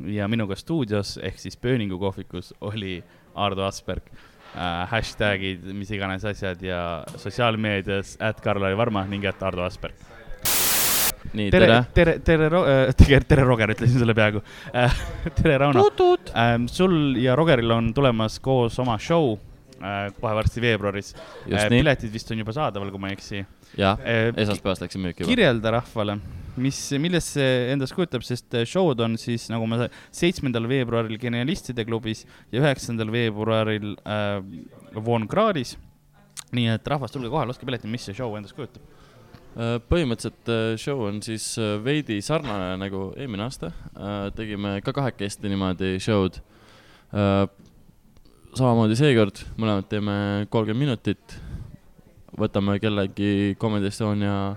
ja minuga stuudios ehk siis Pööningu kohvikus oli Ardo Asperg äh,. hashtagid, mis iganes asjad ja sotsiaalmeedias, at Karl-Alari Varma ning at Ardo Asperg. nii, tere tere., tere, tere, tere, tere, Roger, ütlesin sulle peaaegu. tere, Rauno. sul ja Rogeril on tulemas koos oma show, äh, kohe varsti veebruaris. Piletid vist on juba saadaval, kui ma ei eksi. jah, Äh, esmaspäevast läksin müüki juba. kirjelda rahvale, mis, millest see endast kujutab, sest äh, show'd on siis nagu ma seitsmendal veebruaril Genialistide klubis ja üheksandal veebruaril äh, Von Krahlis. nii et rahvas, tulge kohale, ostke piletid, mis see show endast kujutab. Äh, põhimõtteliselt äh, show on siis äh, veidi sarnane nagu eelmine aasta. tegime ka kahekesti niimoodi show'd. samamoodi seekord, mõlemad teeme kolmkümmend minutit. võtame kellegi Comedy Estonia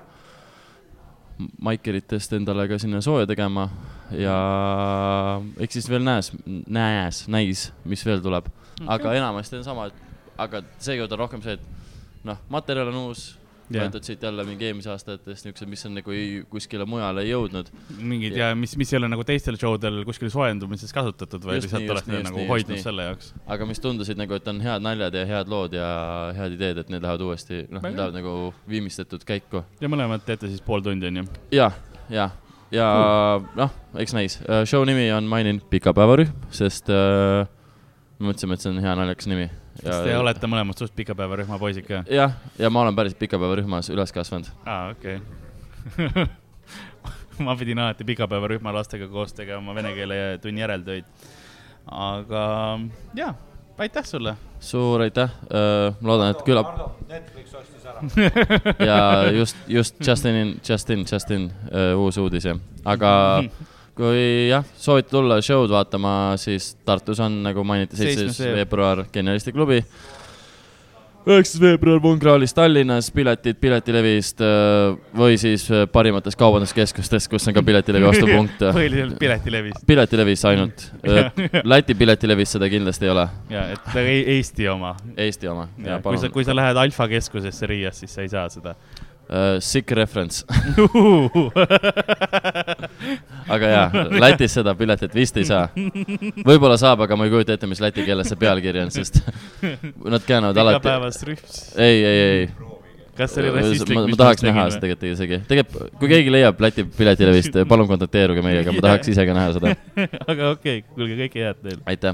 maikeritest endale ka sinna sooja tegema ja eks siis veel näes, näes, näis, mis veel tuleb. aga enamasti on sama, aga seekord on rohkem see, et noh, materjal on uus Jah. võetud siit jälle mingi eelmise aastatest niisugused, mis on nagu ei, kuskile mujale ei jõudnud. mingid Ja- ja mis, mis ei ole nagu teistel show del kuskil soojendumises kasutatud, vaid lihtsalt olete nii, nagu nii, hoidnud nii. selle jaoks. aga mis tundusid nagu, et on head naljad ja head lood ja head ideed, et need lähevad uuesti, noh, need lähevad nagu viimistletud käiku. ja mõlemad teete siis pool tundi, onju. ja, ja, ja noh, eks näis. show nimi on mainin Pikapäevarühm, sest äh, me mõtlesime, et see on hea naljakas nimi. Kas te olete mõlemad suht pikapäevarühma poisid ka? jah, ja ma olen päris pikapäevarühmas üles kasvanud. aa, okei okay. ma pidin alati pikapäevarühma lastega koos tegema vene keele tunni järeltöid. aga jaa, aitäh sulle. suur aitäh, ma loodan, et küllap Netflix ostis ära. ja just, just Justin, Justin, Justin, uus uudis jah, aga kui jah, soovite tulla show'd vaatama, siis Tartus on, nagu mainiti, seitsmes veebruar Genialisti klubi. üheksas veebruar Von Krahlis Tallinnas, piletid Piletilevist äh, või siis äh, parimates kaubanduskeskustes, kus on ka Piletilevi ostupunkt. põhiliselt Piletilevis. piletilevis ainult, Läti Piletilevis seda kindlasti ei ole, ja, et Eesti oma. Eesti oma. kui sa, kui sa lähed Alfa keskusesse Riias, siis sa ei saa seda. Uh, sick reference, aga jaa, Lätis seda piletit vist ei saa. võib-olla saab, aga ma ei kujuta ette, mis läti keeles see pealkiri on, sest nad käänuvad alati. igapäevast rühms. ei, ei, ei, kas see oli rassistlik? ma, tahaks näha seda. tegelikult isegi, tegelikult kui keegi leiab Läti piletilevist, palun kontakteeruge meiega, ma tahaks ise ka näha seda. aga okei okay,, kuulge kõike head teile. aitäh.